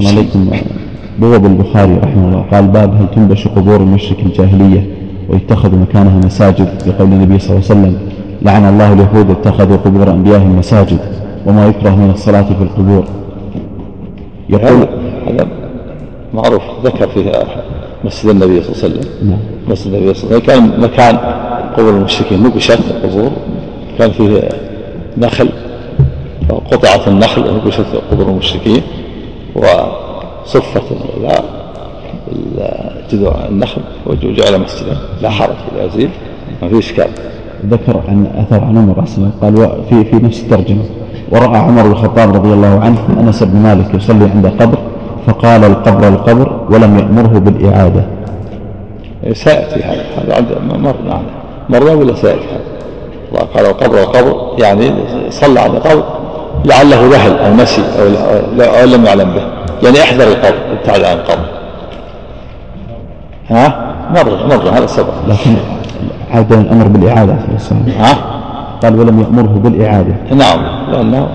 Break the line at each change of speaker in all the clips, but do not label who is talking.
أحسن عليكم. بواب البخاري رحمه الله قال باب هل تنبش قبور المشرك الجاهلية ويتخذ مكانها مساجد لقول النبي صلى الله عليه وسلم لعن الله اليهود اتخذوا قبور أنبيائهم مساجد وما يكره من الصلاة في القبور.
يقول هذا معروف ذكر فيها مسجد النبي صلى الله عليه وسلم.
نعم.
مسجد النبي صلى الله عليه وسلم. كان مكان قبور المشركين نقشت القبور كان فيه نخل قطعت النخل ونقشت قبور المشركين. وصفت جذوع النخل وجعل مسجدا لا حرج اذا ازيل ما في اشكال
ذكر عن أثر عن عمر قال في في نفس الترجمة ورأى عمر الخطاب رضي الله عنه أنس بن مالك يصلي عند قبر فقال القبر القبر ولم يأمره بالإعادة.
سيأتي هذا هذا عند مرنا مرنا ولا سيأتي هذا؟ قال القبر القبر يعني صلى على قبر لعله ذهل أو نسي أو, أو لم يعلم به. يعني أحذر القبر ابتعد عن القبر ها؟ مر مر هذا سبق
لكن عاد الأمر بالإعادة عليه السلام
ها؟
قال ولم يأمره بالإعادة.
نعم. لأنه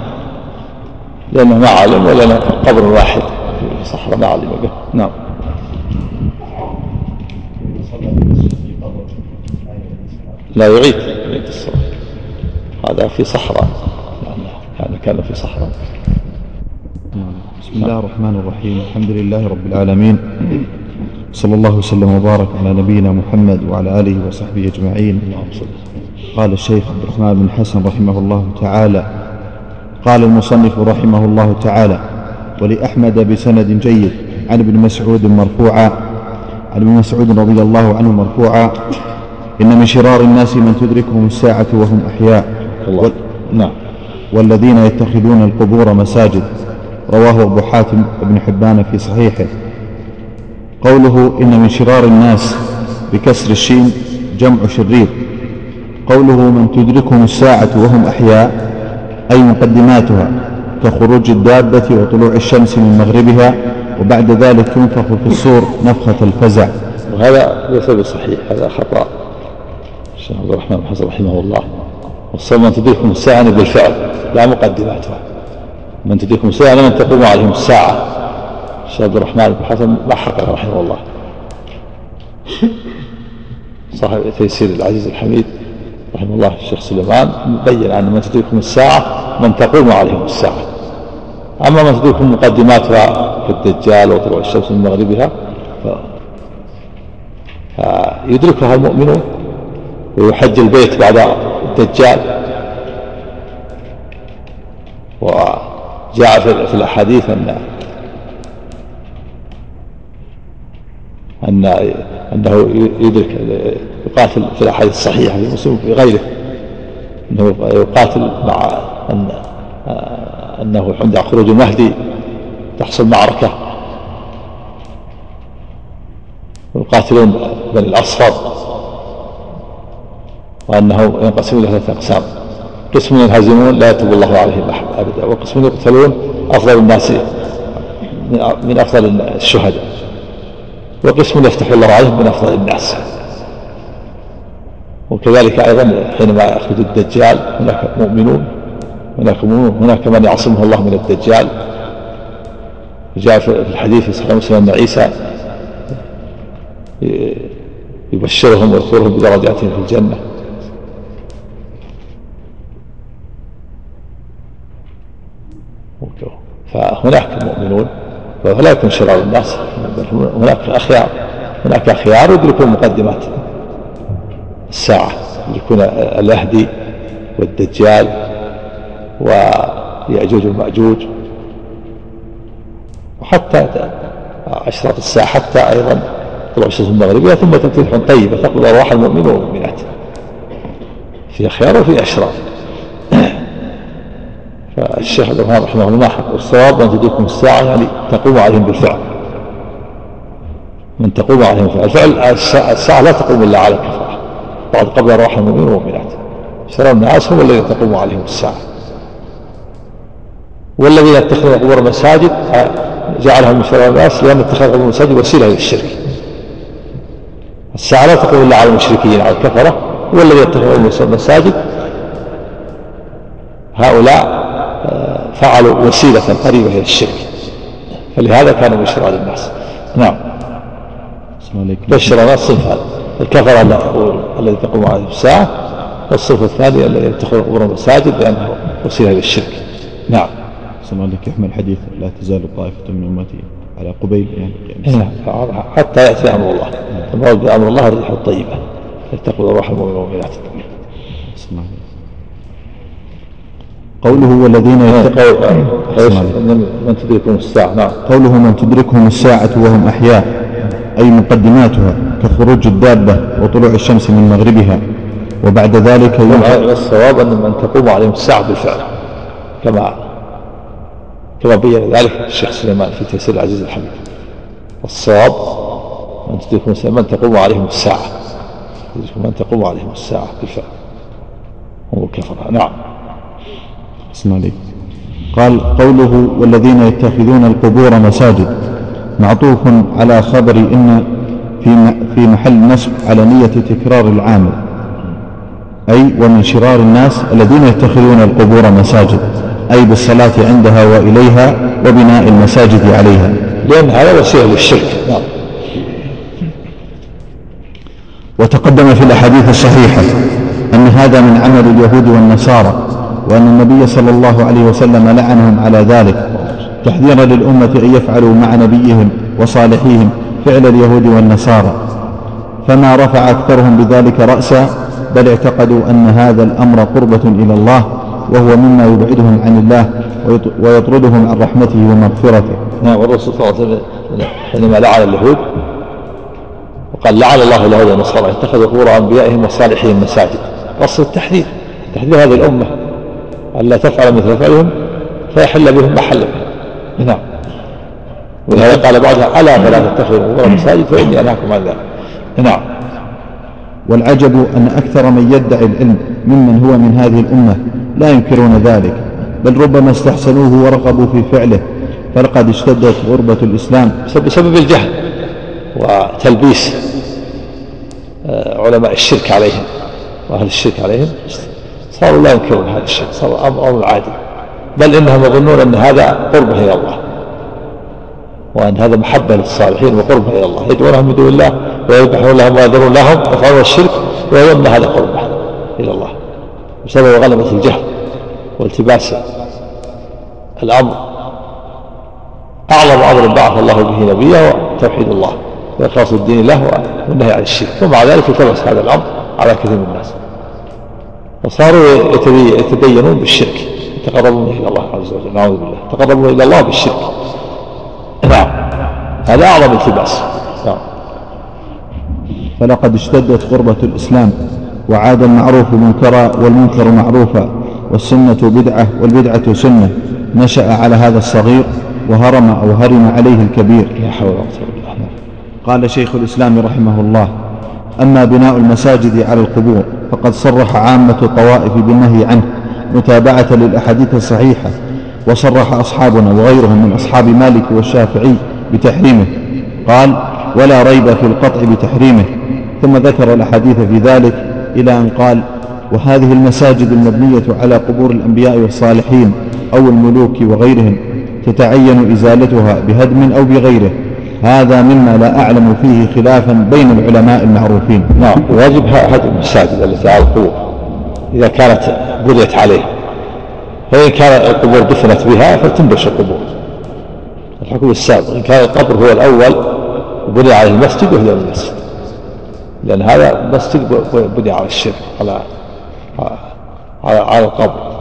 لأنه ما علم ولنا قبر واحد. في صحراء ما علم به. نعم. لا يعيد يعيد الصلاة. هذا في صحراء. يعني كان في صحراء.
بسم الله الرحمن الرحيم. الحمد لله رب العالمين. صلى الله وسلم وبارك على نبينا محمد وعلى آله وصحبه أجمعين. قال الشيخ عبد الرحمن بن حسن رحمه الله تعالى قال المصنف رحمه الله تعالى ولأحمد بسند جيد عن ابن مسعود مرفوعا عن ابن مسعود رضي الله عنه مرفوعا إن من شرار الناس من تدركهم الساعة وهم أحياء.
الله. نعم.
والذين يتخذون القبور مساجد. رواه أبو حاتم بن حبان في صحيحه. قوله إن من شرار الناس بكسر الشين جمع شرير. قوله من تدركهم الساعة وهم أحياء أي مقدماتها كخروج الدابة وطلوع الشمس من مغربها وبعد ذلك ينفخ في الصور نفخة الفزع.
وهذا ليس بصحيح هذا خطأ. الشيخ عبد الرحمن بن حسن رحمه الله. والصوم من تدركهم الساعة بالفعل لا مقدماتها من تدركهم الساعة من تقوم عليهم الساعة. الشيخ عبد الرحمن بن حسن ما حقق رحمه الله. صاحب تيسير العزيز الحميد رحمه الله الشيخ سليمان بين أن من تدركهم الساعة من تقوم عليهم الساعة. أما من تدركهم مقدماتها كالدجال وطلوع الشمس من مغربها فيدركها المؤمنون ويحج البيت بعد الدجال. وجاء في الأحاديث أن أن أنه يدرك يقاتل في الأحاديث الصحيحة في مسلم وفي غيره. أنه يقاتل مع أن أنه عند خروج المهدي تحصل معركة. يقاتلون بني الأصفر. وأنه ينقسم إلى ثلاثة أقسام. قسم ينهزمون لا يتوب الله عليهم أبدا وقسم يقتلون أفضل الناس من أفضل الشهداء وقسم يفتح الله عليهم من أفضل الناس. وكذلك أيضا حينما يخرج الدجال هناك مؤمنون هناك مؤمنون هناك من يعصمه الله من الدجال. جاء في الحديث في صحيح مسلم أن عيسى يبشرهم ويذكرهم بدرجاتهم في الجنة. فهناك مؤمنون فلا يكون شرار الناس هناك أخيار هناك أخيار يدركون مقدمات الساعة يدركون الأهدي والدجال ويأجوج ومأجوج وحتى أشراط الساعة حتى أيضا طلوع الشمس المغربية ثم تنتهي طيبة تقبل أرواح المؤمنين والمؤمنات في خيار وفي أشرار. فالشيخ عبد الرحمن رحمه الله حق والصواب أن تدركهم الساعة يعني تقوم عليهم بالفعل. من تقوم عليهم بالفعل. الفعل الساعة لا تقوم إلا على الكفار بعد قبل أرواح المؤمنين والمؤمنات. شرار الناس هم الذين تقوم عليهم الساعة. والذين اتخذوا قبور مساجد جعلهم من شرار الناس لأن اتخاذ قبور المساجد وسيلة للشرك. الساعة لا تقوم إلا على المشركين على الكفرة. والذين اتخذوا المساجد هؤلاء فعلوا وسيلة قريبة إلى الشرك. فلهذا كانوا بشرى للناس. نعم. بشر الناس صنفان الكفر الذي تقوم عليه الساعة والصنف الثاني الذي يتخذ قبور المساجد لأنه وسيلة للشرك نعم.
سمع لك يحمل الحديث لا تزال طائفة من أمتي على قبيل يعني
نعم. حتى يأتي أمر الله. المراد بأمر الله الريح الطيبة. يتقوا الروح المؤمنات
قوله والذين يتقوا
من تدركهم الساعة نعم.
قوله من تدركهم الساعة وهم أحياء أي مقدماتها كخروج الدابة وطلوع الشمس من مغربها وبعد ذلك
الصواب أن من تقوم عليهم الساعة بالفعل كما كما بين ذلك الشيخ سليمان في تيسير العزيز الحميد والصواب من تدركهم من تقوم عليهم الساعة. من تقوم عليهم الساعة بالفعل. هم الكفرة نعم.
اسمع لي قال قوله والذين يتخذون القبور مساجد. معطوف على خبر إن في في محل نصب على نية تكرار العامل أي ومن شرار الناس الذين يتخذون القبور مساجد. أي بالصلاة عندها وإليها وبناء المساجد عليها.
لأن هذا وسيلة للشرك. نعم.
وتقدم في الأحاديث الصحيحة أن هذا من عمل اليهود والنصارى. وأن النبي صلى الله عليه وسلم لعنهم على ذلك تحذيرا للأمة أن يفعلوا مع نبيهم وصالحيهم فعل اليهود والنصارى. فما رفع أكثرهم بذلك رأسا بل اعتقدوا أن هذا الأمر قربة إلى الله وهو مما يبعدهم عن الله ويطردهم عن رحمته ومغفرته.
نعم والرسول صلى الله عليه وسلم حينما لعن اليهود وقال لعن الله اليهود والنصارى اتخذوا قبور أنبيائهم وصالحهم مساجد. قصد التحذير تحذير هذه الأمة. ألا تفعل مثل فعلهم فيحل بهم ما حل بهم نعم. ولهذا قال بعضها ألا فلا تتخذوا قبور مساجد فإني أنهاكم عن ذلك. نعم.
والعجب أن أكثر من يدعي العلم ممن هو من هذه الأمة لا ينكرون ذلك بل ربما استحسنوه ورغبوا في فعله فلقد اشتدت غربة الإسلام.
بسبب الجهل وتلبيس آه، علماء الشرك عليهم وأهل الشرك عليهم. صاروا لا ينكرون هذا الشيء صار أمر عادي. بل إنهم يظنون أن هذا قربة إلى الله. وأن هذا محبة للصالحين وقربة إلى الله. يدعونهم من دون الله ويذبحون لهم ويذرون لهم يفعلون الشرك ويظن هذا قربة إلى الله. بسبب غلبة الجهل والتباس. الأمر. أعظم أمر بعث الله به نبيه توحيد الله وإخلاص الدين له والنهي عن الشرك. ومع ذلك التبس هذا الأمر على كثير من الناس. وصاروا يتدينون بالشرك. يتقربون إلى الله عز وجل. نعوذ بالله. يتقربون إلى الله بالشرك. نعم. هذا أعظم التباس. نعم.
فلقد اشتدت غربة الإسلام وعاد المعروف منكرا والمنكر معروفا والسنة بدعة والبدعة سنة. نشأ على هذا الصغير وهرم أو هرم عليه الكبير.
لا حول ولا قوة
قال شيخ الإسلام رحمه الله أما بناء المساجد على القبور فقد صرح عامة الطوائف بالنهي عنه متابعة للأحاديث الصحيحة وصرح أصحابنا وغيرهم من أصحاب مالك والشافعي بتحريمه. قال ولا ريب في القطع بتحريمه. ثم ذكر الأحاديث في ذلك إلى أن قال وهذه المساجد المبنية على قبور الأنبياء والصالحين أو الملوك وغيرهم تتعين إزالتها بهدم أو بغيره هذا مما لا أعلم فيه خلافا بين العلماء المعروفين.
نعم واجب هدم المساجد التي على القبور إذا كانت بنيت عليه فإن كان القبور دفنت بها فتنبش القبور. الحكم السابق إن كان القبر هو الأول وبني عليه المسجد يهدم المسجد. لأن هذا مسجد بني على الشرك على على على القبر.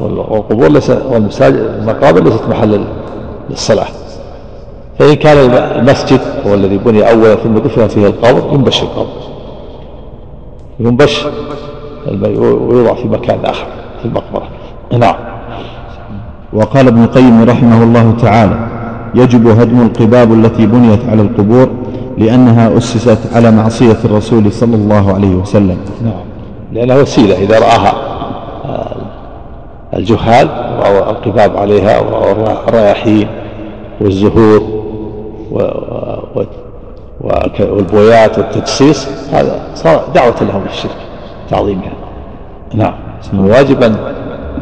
والقبور ليس والمساجد المقابر ليست محل للصلاة. فإن كان المسجد هو الذي بني أولا ثم دفن فيه القبر ينبش القبر. ينبش ويوضع في مكان آخر في المقبرة. نعم.
وقال ابن القيم رحمه الله تعالى يجب هدم القباب التي بنيت على القبور لأنها أسست على معصية الرسول صلى الله عليه وسلم.
نعم. لأنها وسيلة إذا رآها آه، الجهال رأوا القباب عليها والرياحين والزهور. والبويات والتجسيس هذا صار دعوة لهم للشرك تعظيمها نعم. واجب أن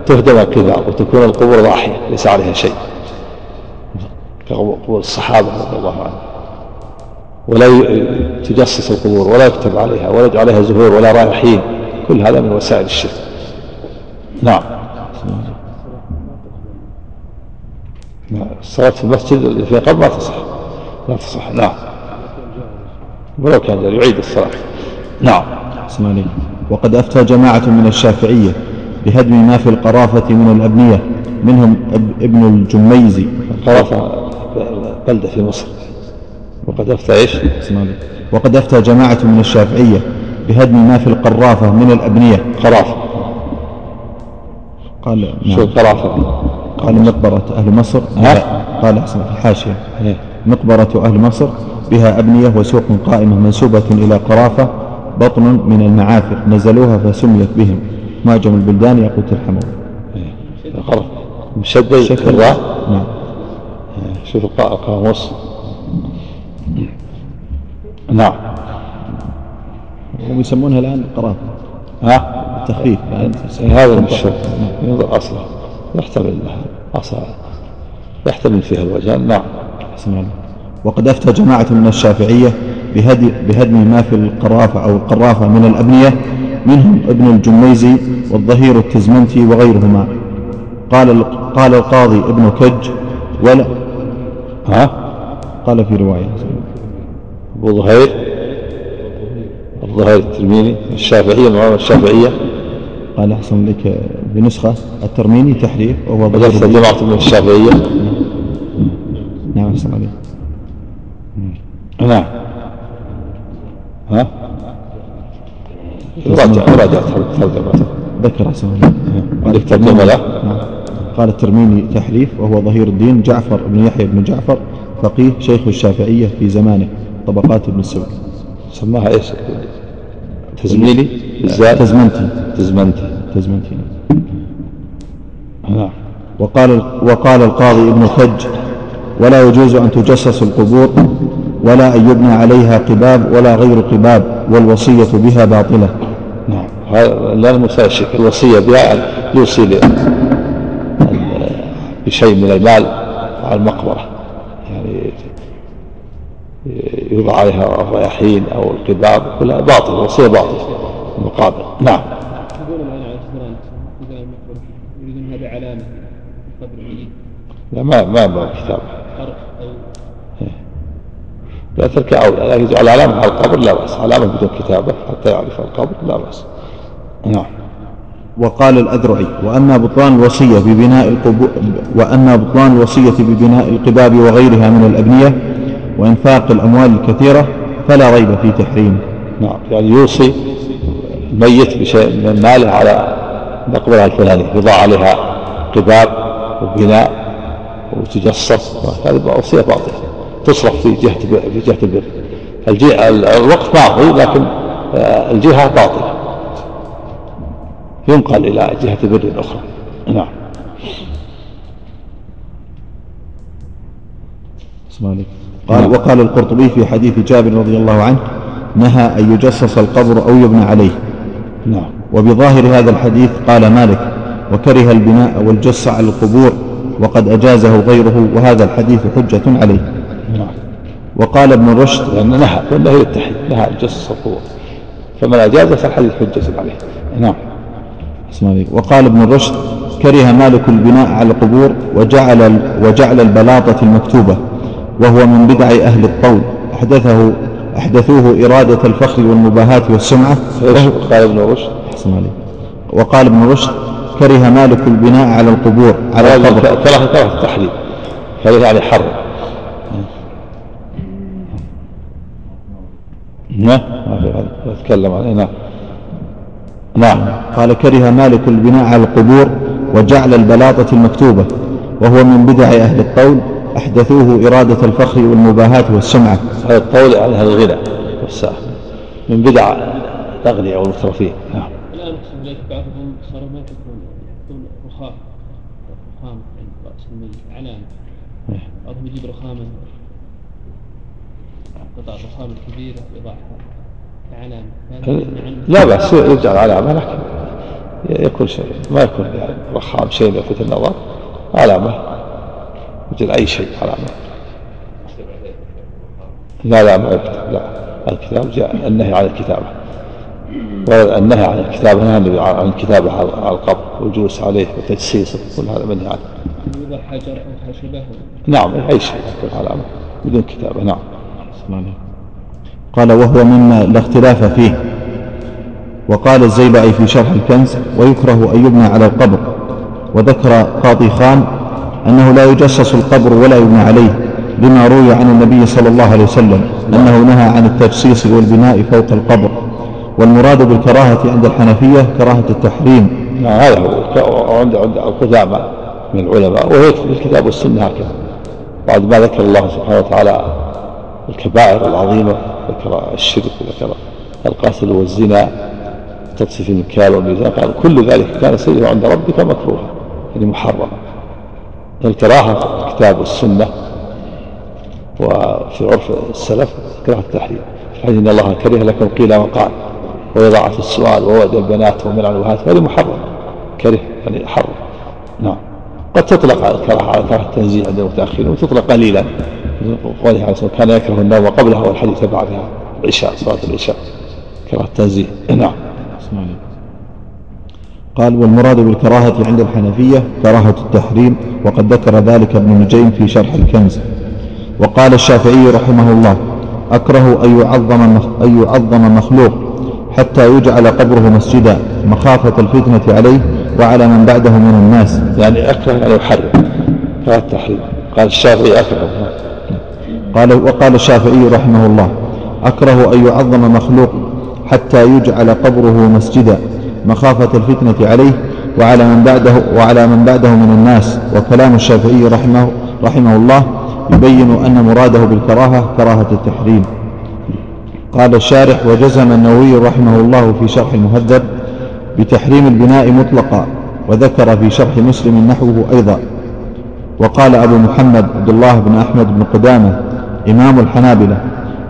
تهدم القباب وتكون القبور ضاحية ليس عليها شيء. كقبور الصحابة رضي الله عنهم. ولا تجسس القبور ولا يكتب عليها ولا يجعل عليها زهور ولا رايحين كل هذا من وسائل الشرك. نعم. الصلاة في المسجد اللي في قبر ما تصح. لا تصح نعم ولو كان يعيد الصلاة. نعم.
اسمعني وقد أفتى جماعة من الشافعية بهدم ما في القرافة من الأبنية. منهم ابن الجميزي.
القرافة بلدة في مصر. وقد أفتى إيش؟
اسمعني وقد أفتى جماعة من الشافعية بهدم ما في القرافة من الأبنية.
قرافة.
قال
نعم. شو القرافة؟
قال مقبرة أهل مصر؟ قال أحسن في الحاشية.
إيه.
مقبرة أهل مصر بها أبنية وسوق قائمة منسوبة إلى قرافة بطن من المعافر نزلوها فسميت بهم. معجم البلدان يقول الحمو
القرف مشدد
شكل.
الراء
نعم.
شوف القاموس نعم.
هم يسمونها الآن قرافة.
ها؟
تخفيف
هذا مش ينظر أصله يحتمل أصلا. يحتمل فيها الوجه. نعم.
وقد أفتى جماعة من الشافعية بهدم ما في القرافة أو القرافة من الأبنية منهم ابن الجميزي والظهير التزمنتي وغيرهما. قال قال القاضي ابن كج ولا
ها؟
قال في رواية.
أبو ظهير الظهير الترميني الشافعية معامل الشافعية.
قال أحسن لك بنسخة. الترميني تحريف وهو
ظهير. جماعة من الشافعية.
نعم أحسن عليك.
نعم. ها؟ راجع راجع ترجمته
ذكر أحسن
عندك ترجمة؟ له
نعم. قال الترميني تحريف وهو ظهير الدين جعفر بن يحيى بن جعفر فقيه شيخ الشافعية في زمانه طبقات ابن السود
سماها إيش؟ تزميلي
تزمنتي.
تزمنتي.
تزمنتي.
نعم.
وقال وقال القاضي ابن خج ولا يجوز أن تجسس القبور ولا أن يبنى عليها قباب ولا غير قباب والوصية بها باطلة.
نعم. هذا لا المساشك الوصية بها يوصي بشيء من المال على المقبرة. يعني يوضع عليها الرياحين أو القباب كلها باطل وصية باطل مقابل نعم. لا ما ما ما كتاب. لا ترك أولى لكن يجعل علامة على القبر لا بأس. علامة بدون كتابة حتى يعرف القبر لا بأس. نعم.
وقال الأذرعي وأما بطلان الوصية ببناء القبور وأما بطلان الوصية ببناء القباب وغيرها من الأبنية وإنفاق الأموال الكثيرة فلا ريب في تحريمه
نعم. يعني يوصي الميت بشيء من ماله على مقبرة الفلانية يضع عليها قباب وبناء وتجصص هذه وصية باطلة. تصرف في جهة في جهة البر. الوقت باطل لكن آه، الجهة باطلة. ينقل إلى جهة بر أخرى نعم.
قال نعم. وقال القرطبي في حديث جابر رضي الله عنه نهى أن يجسس القبر أو يبنى عليه.
نعم.
وبظاهر هذا الحديث قال مالك وكره البناء والجس على القبور وقد أجازه غيره وهذا الحديث حجة عليه. وقال ابن رشد
لأن نهى والنهي التحريم نهى الجس القبور فمن أجاز فالحديث حجة عليه. نعم.
وقال ابن رشد كره مالك البناء على القبور وجعل وجعل البلاطة المكتوبة وهو من بدع أهل الطول. أحدثه أحدثوه إرادة الفخر والمباهاة والسمعة.
قال ابن رشد.
وقال ابن رشد كره مالك البناء على القبور على القبر.
كره كره التحريم كره يعني حر نعم. نتكلم عن نعم.
نعم. قال كره مالك البناء على القبور وجعل البلاطة المكتوبة وهو من بدع أهل القول أحدثوه إرادة الفخر والمباهاة والسمعة.
هذا القول على الغنى والساعة. من بدع الأغنياء والمترفين. نعم. الآن أقسم إليك بعضهم صار ما يحطون يحطون رخام رخام عند رأس الميت علامة بعضهم يجيب رخامة قطع الرخام الكبيرة يضعها علامة لا بأس يجعل علامة لكن يكون شيء ما يكون رخام شيء يلفت النظر. علامة مثل أي شيء علامة لا لا ما يكتب. لا. الكتاب جاء النهي عن الكتابة. النهي عن الكتابة نهى عن الكتابة على القبر والجلوس عليه وتجسيسه كل هذا منهي عنه. يوضع حجر أو خشبة نعم أي شيء يكون علامة بدون كتابة نعم.
قال وهو مما لا اختلاف فيه. وقال الزيلعي في شرح الكنز ويكره أن يبنى على القبر. وذكر قاضي خان أنه لا يجسس القبر ولا يبنى عليه لما روي عن النبي صلى الله عليه وسلم أنه نهى عن التجسيس والبناء فوق القبر. والمراد بالكراهة عند الحنفية كراهة التحريم.
هذا هو عند عند القدامى من العلماء وهي في الكتاب والسنة هكذا. بعد ما ذكر الله سبحانه وتعالى الكبائر العظيمة ذكر الشرك وذكر القتل والزنا تقصف المكيال والميزان قال كل ذلك كان سيئا عند ربك مكروها يعني محرما. الكراهة في الكتاب والسنة وفي عرف السلف كراهة التحريم. في إن الله كره لكم قيل وقال وإضاعة السؤال ووعد البنات ومنع الوهات هذه محرم. كره يعني حرم. نعم. قد تطلق الكراهة على كراهة التنزيه عند المتأخرين وتطلق قليلا. قوله عليه الصلاة كان يكره النوم قبلها والحديث بعدها. العشاء صلاة العشاء. كراهة التنزيه. نعم.
قال والمراد بالكراهة عند الحنفية كراهة التحريم وقد ذكر ذلك ابن نجيم في شرح الكنز. وقال الشافعي رحمه الله أكره أن يعظم أن يعظم مخلوق حتى يجعل قبره مسجدا مخافة الفتنة عليه وعلى من بعده من الناس.
يعني أكره أن يحرم. كراهة التحريم. قال الشافعي أكره.
قال وقال الشافعي رحمه الله أكره أن يعظم مخلوق حتى يجعل قبره مسجدا مخافة الفتنة عليه وعلى من بعده وعلى من بعده من الناس. وكلام الشافعي رحمه رحمه الله يبين أن مراده بالكراهة كراهة التحريم. قال الشارح وجزم النووي رحمه الله في شرح المهذب بتحريم البناء مطلقا وذكر في شرح مسلم نحوه أيضا. وقال أبو محمد عبد الله بن أحمد بن قدامة إمام الحنابلة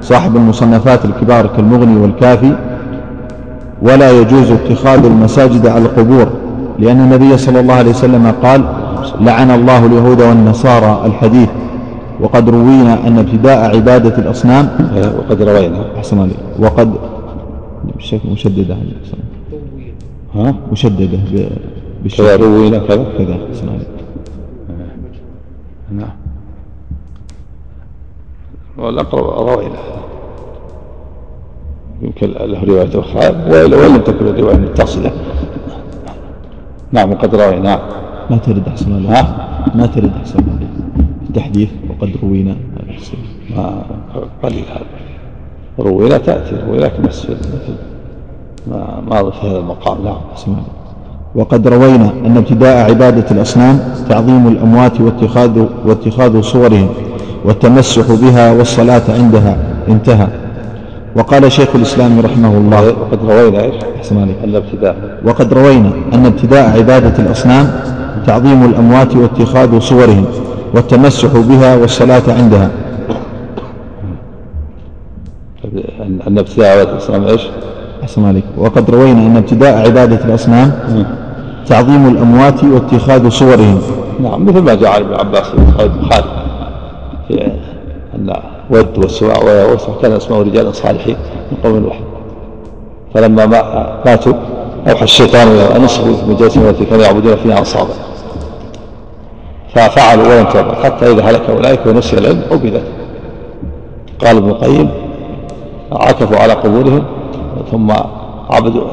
صاحب المصنفات الكبار كالمغني والكافي ولا يجوز اتخاذ المساجد على القبور لأن النبي صلى الله عليه وسلم قال لعن الله اليهود والنصارى الحديث وقد روينا أن ابتداء عبادة الأصنام
وقد روينا.
أحسن عليك وقد بشكل مشددة. ها؟ مشددة
كذا روينا. كذا. كذا أحسن عليك نعم. والأقرب روينا يمكن له رواية أخرى وإن لم تكن الرواية متصلة. نعم وقد روينا نعم.
ما ترد أحسن الله. ما ترد أحسن الله. التحديث وقد روينا
ما قليل هذا. روينا تأتي روينا بس ما ما في هذا المقام. نعم.
وقد روينا أن ابتداء عبادة الأصنام تعظيم الأموات واتخاذ واتخاذ صورهم. والتمسح بها والصلاة عندها انتهى. وقال شيخ الإسلام رحمه الله
وقد روينا إيش؟
أحسن عليك. أن ابتداء وقد روينا أن ابتداء عبادة الأصنام تعظيم الأموات واتخاذ صورهم والتمسح بها والصلاة عندها.
أن ابتداء عبادة الأصنام إيش؟
أحسن عليك. وقد روينا أن ابتداء عبادة الأصنام تعظيم الأموات واتخاذ صورهم.
نعم مثل ما جاء ابن عباس البخاري في أن ود والسواع ويغوث كان اسمه رجال صالحين من قوم الوحي فلما ماتوا أوحى الشيطان إلى نصفوا في التي كانوا يعبدون فيها أنصابا. ففعلوا ولم تبع حتى إذا هلك أولئك ونسي العلم عبدت قال ابن القيم عكفوا على قبورهم ثم عبدوا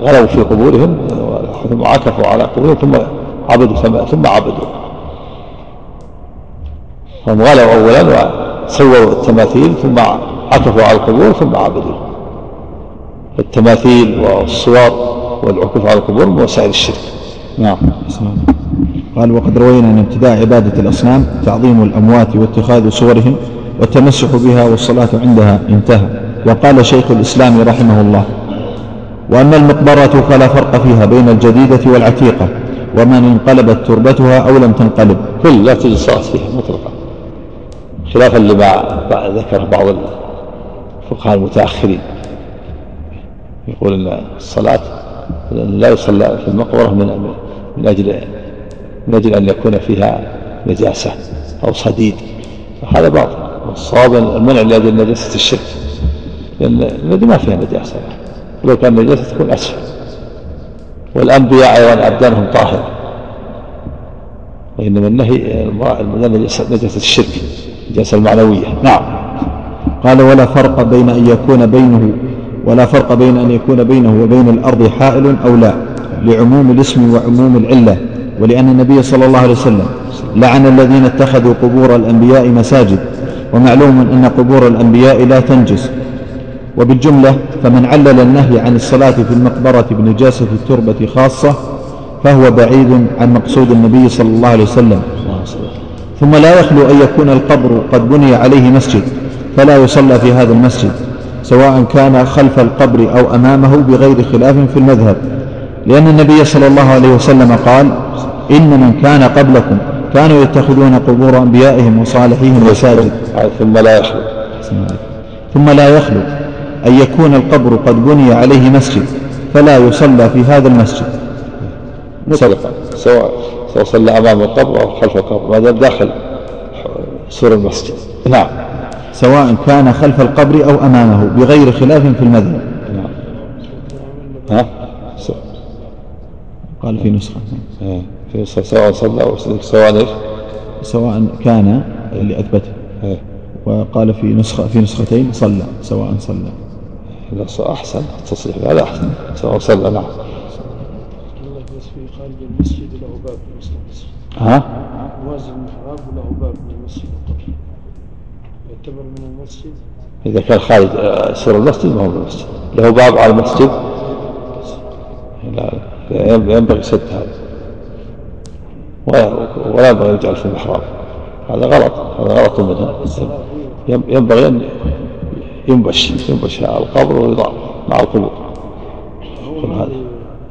غلوا في قبورهم ثم عكفوا على قبورهم ثم عبدوا ثم عبدوا. هم غلوا أولا وصوروا التماثيل ثم عكفوا على القبور ثم عبدوا. التماثيل والصور والعكوف على القبور من وسائل الشرك.
نعم. قال وقد روينا أن ابتداء عبادة الأصنام تعظيم الأموات واتخاذ صورهم والتمسح بها والصلاة عندها انتهى. وقال شيخ الإسلام رحمه الله وأما المقبرة فلا فرق فيها بين الجديدة والعتيقة ومن انقلبت تربتها أو لم تنقلب.
كل لا تجوز الصلاة فيها مطلقا. خلافا لما ذكر بعض الفقهاء المتأخرين. يقول أن الصلاة لا يصلى في المقبرة من من أجل من أجل أن يكون فيها نجاسة أو صديد. هذا باطل. الصواب المنع لأجل نجاسة الشرك. لأن المدي ما فيها نجاسة. لو كان نجاسة تكون أسفل. والأنبياء أيضا أبدانهم طاهرة وإنما النهي نجاسة الشرك. النجاسة المعنوية نعم.
قال ولا فرق بين أن يكون بينه ولا فرق بين أن يكون بينه وبين الأرض حائل أو لا لعموم الاسم وعموم العلة. ولأن النبي صلى الله عليه وسلم لعن الذين اتخذوا قبور الأنبياء مساجد ومعلوم أن قبور الأنبياء لا تنجس. وبالجملة فمن علل النهي عن الصلاة في المقبرة بنجاسة التربة خاصة فهو بعيد عن مقصود النبي صلى الله عليه وسلم. ثم لا يخلو أن يكون القبر قد بني عليه مسجد فلا يصلى في هذا المسجد سواء كان خلف القبر أو أمامه بغير خلاف في المذهب. لأن النبي صلى الله عليه وسلم قال إن من كان قبلكم كانوا يتخذون قبور أنبيائهم وصالحيهم مساجد.
ثم لا يخلو.
ثم لا يخلو أن يكون القبر قد بني عليه مسجد فلا يصلى في هذا المسجد.
سواء. سواء صلى أمام القبر أو خلف القبر ما دام داخل سور المسجد. نعم.
سواء كان خلف القبر أو أمامه بغير خلاف في المذهب.
نعم. ها؟
قال في نسخة.
في نسخة سواء صلى أو سواء إيش؟
سواء كان اللي أثبته. وقال في نسخة في نسختين صلى سواء صلى.
أحسن التصريح هذا أحسن سواء صلى نعم
في خارج المسجد له باب في المسجد
ها؟
موازي المحراب وله باب من المسجد يعتبر من المسجد.
إذا كان خارج آه، سور المسجد ما هو من المسجد. له باب على المسجد؟ لا ينبغي سد هذا. ولا ينبغي يجعل في المحراب. هذا غلط. هذا غلط منه. ينبغي أن ينبش ينبش القبر ويضع مع القبور هذا.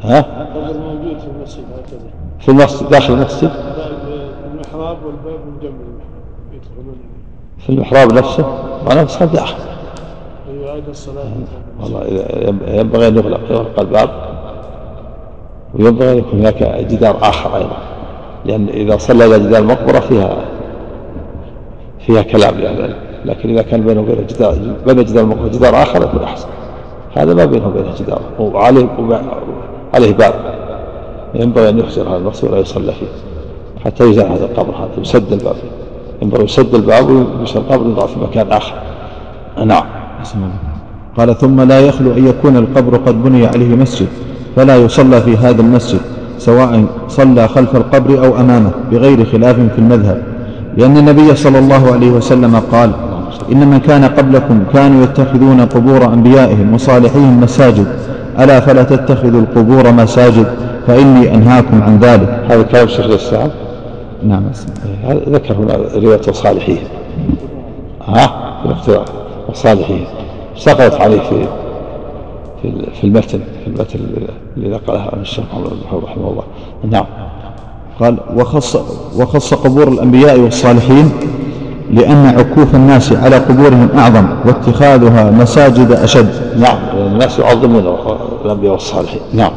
ها؟
موجود في المسجد هكذا.
في المسجد داخل المسجد؟
المحراب والباب من جنب يدخلون.
في المحراب نفسه؟ معناه نفسه داخل
يعاد الصلاة.
والله ينبغي أن يغلق يغلق الباب. وينبغي أن يكون هناك جدار آخر أيضا. لأن إذا صلى إلى جدار المقبرة فيها فيها كلام لأهل لكن إذا كان بينه وبين جدار بين جدار المقبرة جدار آخر يكون أحسن. هذا ما بينه وبينه جدار وعليه عليه باب. ينبغي أن يحجر هذا المقصود ولا يصلى فيه. حتى يزال هذا القبر هذا يسد الباب. ينبغي يسد الباب ويمشي القبر يضع في مكان آخر. نعم.
قال ثم لا يخلو أن يكون القبر قد بني عليه مسجد فلا يصلى في هذا المسجد سواء صلى خلف القبر أو أمامه بغير خلاف في المذهب. لأن النبي صلى الله عليه وسلم قال إن من كان قبلكم كانوا يتخذون قبور أنبيائهم وصالحيهم مساجد. ألا فلا تتخذوا القبور مساجد فإني أنهاكم عن ذلك.
هذا كلام شيخ الإسلام.
نعم.
ذكر هنا رواية وصالحيه ها؟ في الاختراع. وصالحيه سقطت عليه في في في المتن؟ في المتن اللي نقله عن الشيخ محمد بن رحمه الله. نعم.
قال وخص وخص قبور الأنبياء والصالحين لأن عكوف الناس على قبورهم أعظم واتخاذها مساجد أشد.
نعم. الناس يعظمون الأنبياء والصالحين. نعم.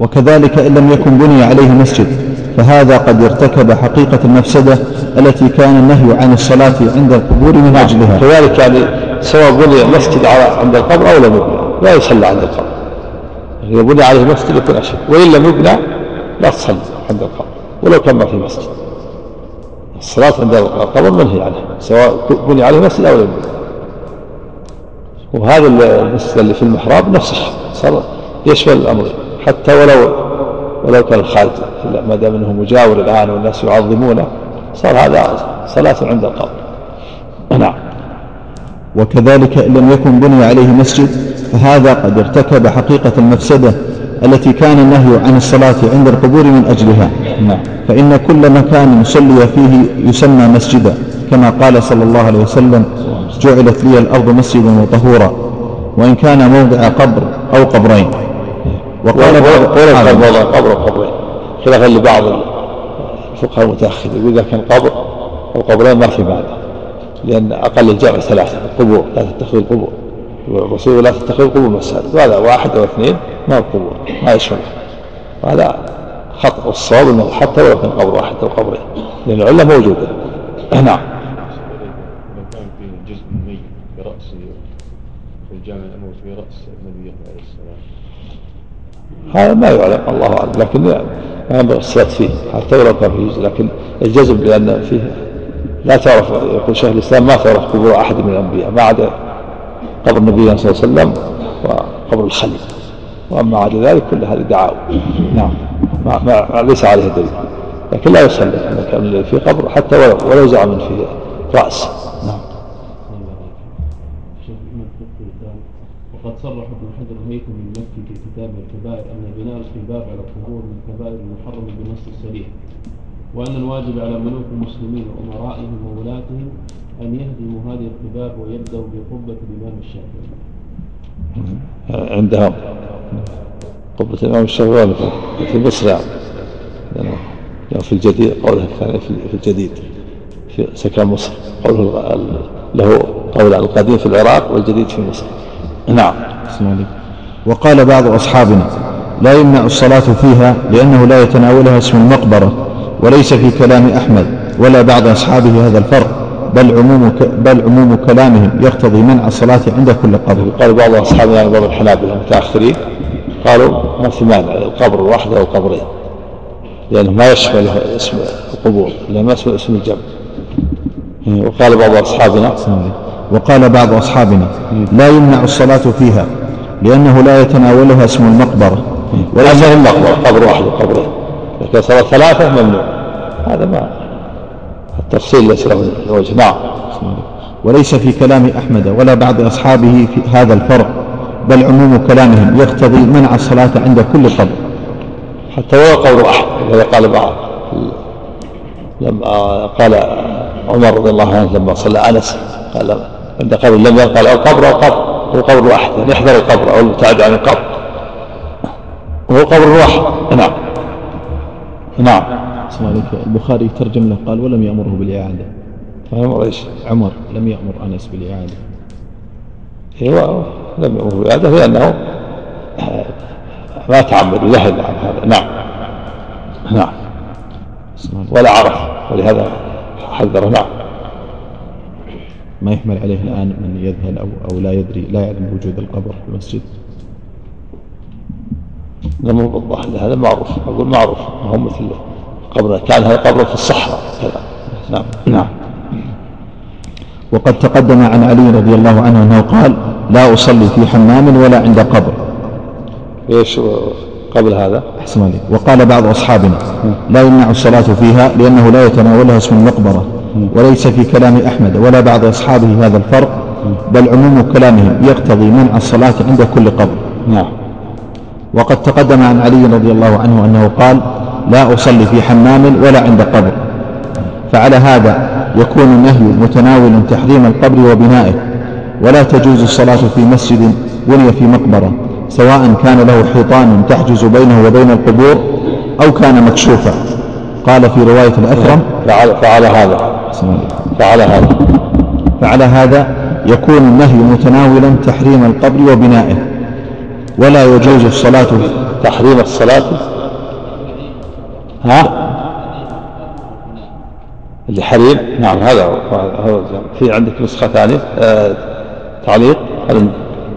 وكذلك إن لم يكن بني عليه مسجد. فهذا قد ارتكب حقيقة المفسدة التي كان النهي عن الصلاة عند القبور من أجلها.
كذلك يعني سواء بني مسجد عند القبر أو لم يبنى لا يصلى عند القبر. إذا بني عليه مسجد يكون أشد. وإن لم يبنى لا تصلي عند القبر. ولو كان ما في مسجد. الصلاة عند القبر منهي عنها سواء بني عليه مسجد أو لم يبنى وهذا المسجد اللي في المحراب نفس الشيء يشمل الأمر. حتى ولو ولو كان الخارج ما دام إنه مجاور الآن والناس يعظمونه صار هذا صلاة عند القبر. نعم.
وكذلك إن لم يكن بني عليه مسجد فهذا قد ارتكب حقيقة المفسدة التي كان النهي عن الصلاة عند القبور من أجلها.
نعم.
فإن كل مكان صلي فيه يسمى مسجدا كما قال صلى الله عليه وسلم جعلت لي الأرض مسجدا وطهورا وإن كان موضع قبر أو قبرين.
وقال قبر قبر قبرين خلافا لبعض الفقهاء المتأخرين يقول إذا كان قبر أو قبرين ما في بعد لأن أقل الجمع ثلاثة القبور لا تتخذ القبور. الرسول لا تتخذ القبور مساجد وهذا واحد أو اثنين ما هو قبور ما يشمل. هذا خطأ والصواب إنه حتى ولو كان قبر واحد أو قبرين لأن العلة موجودة. نعم
كان في جزء ميت برأسه في الجامع الأموي في رأس النبي عليه السلام
هذا ما يعلم الله أعلم لكن ما ينبغي الصلاة فيه حتى ولو كان في جزء لكن الجزم لأن فيه لا تعرف يقول شيخ الإسلام ما تعرف قبور أحد من الأنبياء ما عدا قبر النبي صلى الله عليه وسلم وقبر الخليل. وأما عدا ذلك كل هذه دعاوى نعم. ما ما ليس عليه دليل. لكن لا يصلي في قبر حتى ولو ولو زعم فيه رأس.
صرح ابن حجر الهيثمي المكي في كتاب الكبائر أن بناء الاستهباب على القبور من الكبائر المحرمه بنص السريع وأن الواجب على ملوك المسلمين وأمرائهم وولاتهم أن يهدموا هذه القباب ويبدأوا بقبه الامام الشافعي.
عندهم قبة الإمام الشافعي في مصر يعني في الجديد قوله الثاني في الجديد في سكن مصر قوله له قول القديم في العراق والجديد في مصر نعم.
وقال بعض أصحابنا لا يمنع الصلاة فيها لأنه لا يتناولها اسم المقبرة وليس في كلام أحمد ولا بعض أصحابه هذا الفرق بل عموم بل عموم كلامهم يقتضي منع الصلاة عند كل قبر.
قال بعض أصحابنا يعني بعض الحنابلة المتأخرين قالوا ما في مانع القبر الواحد أو القبرين لأنه ما يشمل اسم القبور لأنه ما اسم اسم الجمع وقال بعض أصحابنا
وقال بعض أصحابنا لا يمنع الصلاة فيها لأنه لا يتناولها اسم المقبرة.
هي المقبرة قبر واحد وقبرين لكن صلاة ثلاثة ممنوع. هذا ما التفصيل ليس له وجه. نعم.
وليس في كلام أحمد ولا بعض أصحابه في هذا الفرق بل عموم كلامهم يقتضي منع الصلاة عند كل قبر.
حتى ولو قول واحد وهذا قال بعض. لما قال عمر رضي الله عنه لما صلى أنس قال عند قبر لم يقل أو قبر أو قبر هو قبر واحد يعني يحذر القبر أو المبتعد عن القبر. وهو قبر واحد. نعم. نعم.
عليك. البخاري ترجم له قال ولم يأمره بالإعادة.
عمر إيش؟
عمر لم يأمر أنس بالإعادة.
أيوه لم يأمره بالإعادة لأنه ما تعمد وجهل عن هذا. نعم. نعم. ولا عرف ولهذا حذره. نعم.
ما يحمل عليه الآن من يذهل أو, أو لا يدري لا يعلم وجود القبر في المسجد.
هذا معروف. أقول معروف. ما هو مثل قبر كان هذا قبر في الصحراء. كذا. نعم. نعم.
وقد تقدم عن علي رضي الله عنه أنه قال لا أصلي في حمام ولا عند قبر.
إيش قبل هذا؟
عليك. وقال بعض أصحابنا لا يمنع الصلاة فيها لأنه لا يتناولها اسم المقبرة. وليس في كلام أحمد ولا بعض أصحابه هذا الفرق بل عموم كلامهم يقتضي منع الصلاة عند كل قبر.
نعم.
وقد تقدم عن علي رضي الله عنه أنه قال لا أصلي في حمام ولا عند قبر. فعلى هذا يكون النهي متناولا تحريم القبر وبنائه. ولا تجوز الصلاة في مسجد بني في مقبرة سواء كان له حيطان تحجز بينه وبين القبور أو كان مكشوفا. قال في رواية الأثرم
فعل, فعل هذا. فعل هذا.
فعلى هذا يكون النهي متناولا تحريم القبر وبنائه. ولا يجوز الصلاة.
تحريم الصلاة؟ ها؟ اللي حريم؟ نعم هذا هو. في عندك نسخة ثانية؟ آه تعليق؟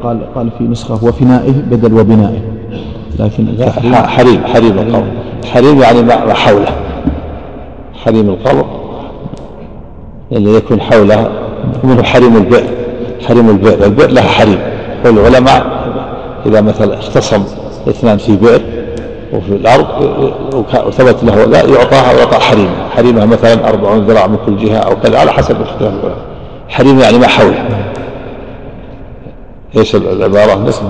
قال قال في نسخة وفنائه بدل وبنائه. لكن
حريم حريم القبر. حريم يعني ما حوله. حريم القبر. اللي يكون حوله منه حريم البئر حريم البئر البئر لها حريم. والعلماء إذا مثلا اختصم اثنان في بئر وفي الأرض وثبت له لا يعطاها ويعطى حريمها حريمها مثلا أربعون ذراع من كل جهة أو كذا على حسب اختلاف العلماء حريم يعني ما حوله. إيش العبارة؟ نسمع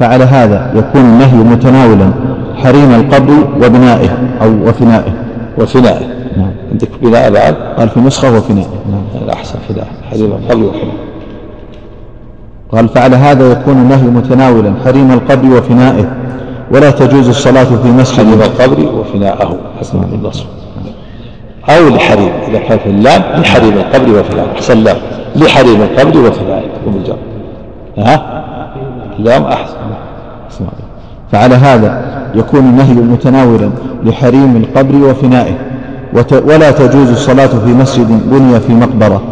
فعلى هذا يكون النهي متناولا حريم القبر وبنائه أو وفنائه.
وفنائه. عندك بناء بعد
قال في نسخة وفنائه
نعم أحسن. فناء حريم القبر وفنائه
قال فعلى هذا يكون النهي متناولا حريم القبر وفنائه. ولا تجوز الصلاة في مسجد
حريم القبر وفناءه. حسن النصر أو لحريم. إذا كان في اللام لحريم القبر وفنائه. أحسن اللام. لحريم القبر وفنائه. وبالجر ها؟ اللام أحسن.
فعلى هذا يكون النهي متناولا لحريم القبر وفنائه. ولا تجوز الصلاة في مسجد بني في مقبرة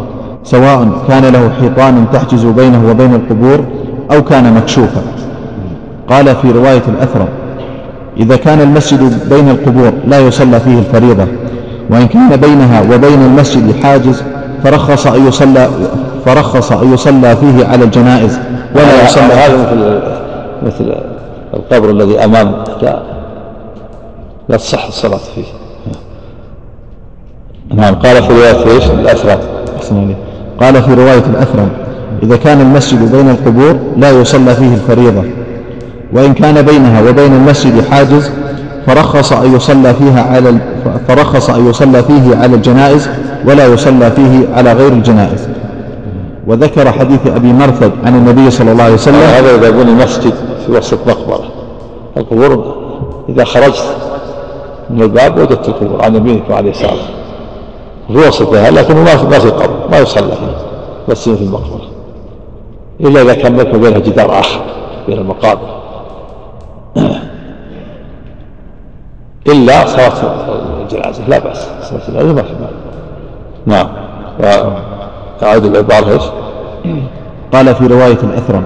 سواء كان له حيطان تحجز بينه وبين القبور أو كان مكشوفا. قال في رواية الأثرم إذا كان المسجد بين القبور لا يصلى فيه الفريضة وإن كان بينها وبين المسجد حاجز فرخص أن يصلى فرخص أن يصلى فيه على الجنائز. ولا يصلى.
هذا مثل مثل القبر الذي أمام لا لا تصح الصلاة فيه. نعم قال في رواية إيش؟ الأثرم
أحسن عليك قال في رواية الأثرم إذا كان المسجد بين القبور لا يصلى فيه الفريضة وإن كان بينها وبين المسجد حاجز فرخص أن يصلى فيها على فرخص أن يصلى فيه على الجنائز ولا يصلى فيه على غير الجنائز. وذكر حديث أبي مرثد عن النبي صلى الله عليه وسلم.
هذا إذا بني مسجد في وسط مقبرة. القبور إذا خرجت من الباب وجدت القبور عن يمينك وعن يسارك في وسطها لكن ما في ما في قبر ما يصلى فيه بس في المقبرة. إلا إذا كان بينك وبينها جدار آخر بين المقابر. إلا صلاة الجنازة لا بأس. صلاة الجنازة ما في نعم. أعد العبارة إيش؟
قال في رواية الأثرم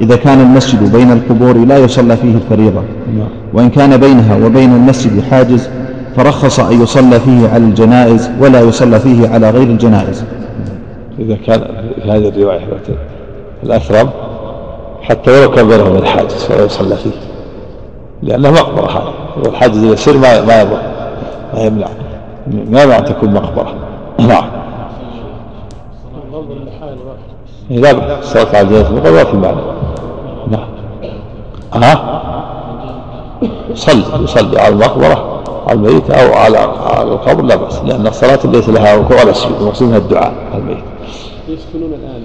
إذا كان المسجد بين القبور لا يصلى فيه الفريضة
نعم.
وإن كان بينها وبين المسجد حاجز فرخص أن يصلى فيه على الجنائز ولا يصلى فيه على غير الجنائز.
إذا كان في هذه الرواية الأثرم حتى ولو كان بينهم الحاجز فلا يصلى فيه. لأنه مقبرة هذه. والحاجز اليسير ما ما يضر ما يمنع. ما يمنع أن تكون مقبرة. نعم. لا الصلاة على الجنازة المقبرة ما في معنى نعم. ها يصلي يصلي على المقبرة على الميت أو على على القبر لا بأس لأن الصلاة ليس لها ركوع ولا سجود المقصود منها الدعاء على الميت.
يسكنون الآن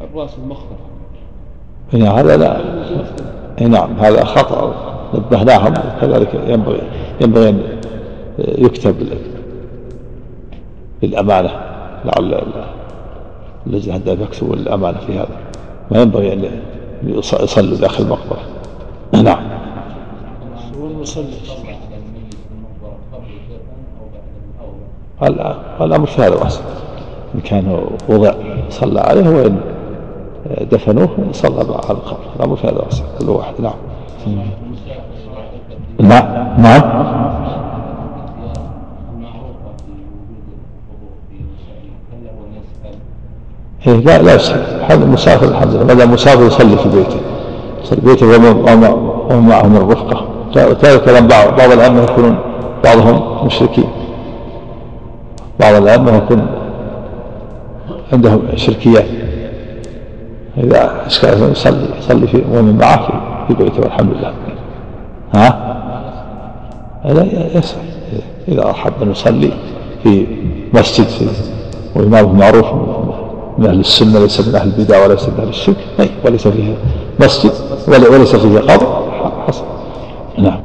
الرأس المخبر
هنا هذا لا. إي نعم هذا خطأ. نبهناهم كذلك ينبغي ينبغي أن يكتب للأمانة لعل اللجنة عندها يكتبوا الأمانة في هذا. ما ينبغي أن يصلوا داخل المقبرة. نعم. هل- الأمر في هذا واسع إن كان وضع صلى عليه وإن دفنوه صلى على القبر. الأمر في هذا واسع كل واحد نعم. نعم. نعم.
يسأل
إيه لا لا يصلي. هذا المسافر الحمد لله. ما دام مسافر يصلي في بيته. يصلي في بيته ومن ومن- ومن معه من الرفقة لأن بعض بعض الأئمة يكونون بعضهم مشركين. بعض الأئمة يكون عندهم شركيات. إذا أشكال يصلي يصلي في ومن معه في, بيته والحمد لله. ها؟ لا يسأل إذا أحب أن يصلي في مسجد في وإمامه معروف من أهل السنة ليس من أهل البدع وليس من أهل الشرك. وليس فيه مسجد وليس فيه قبر. نعم.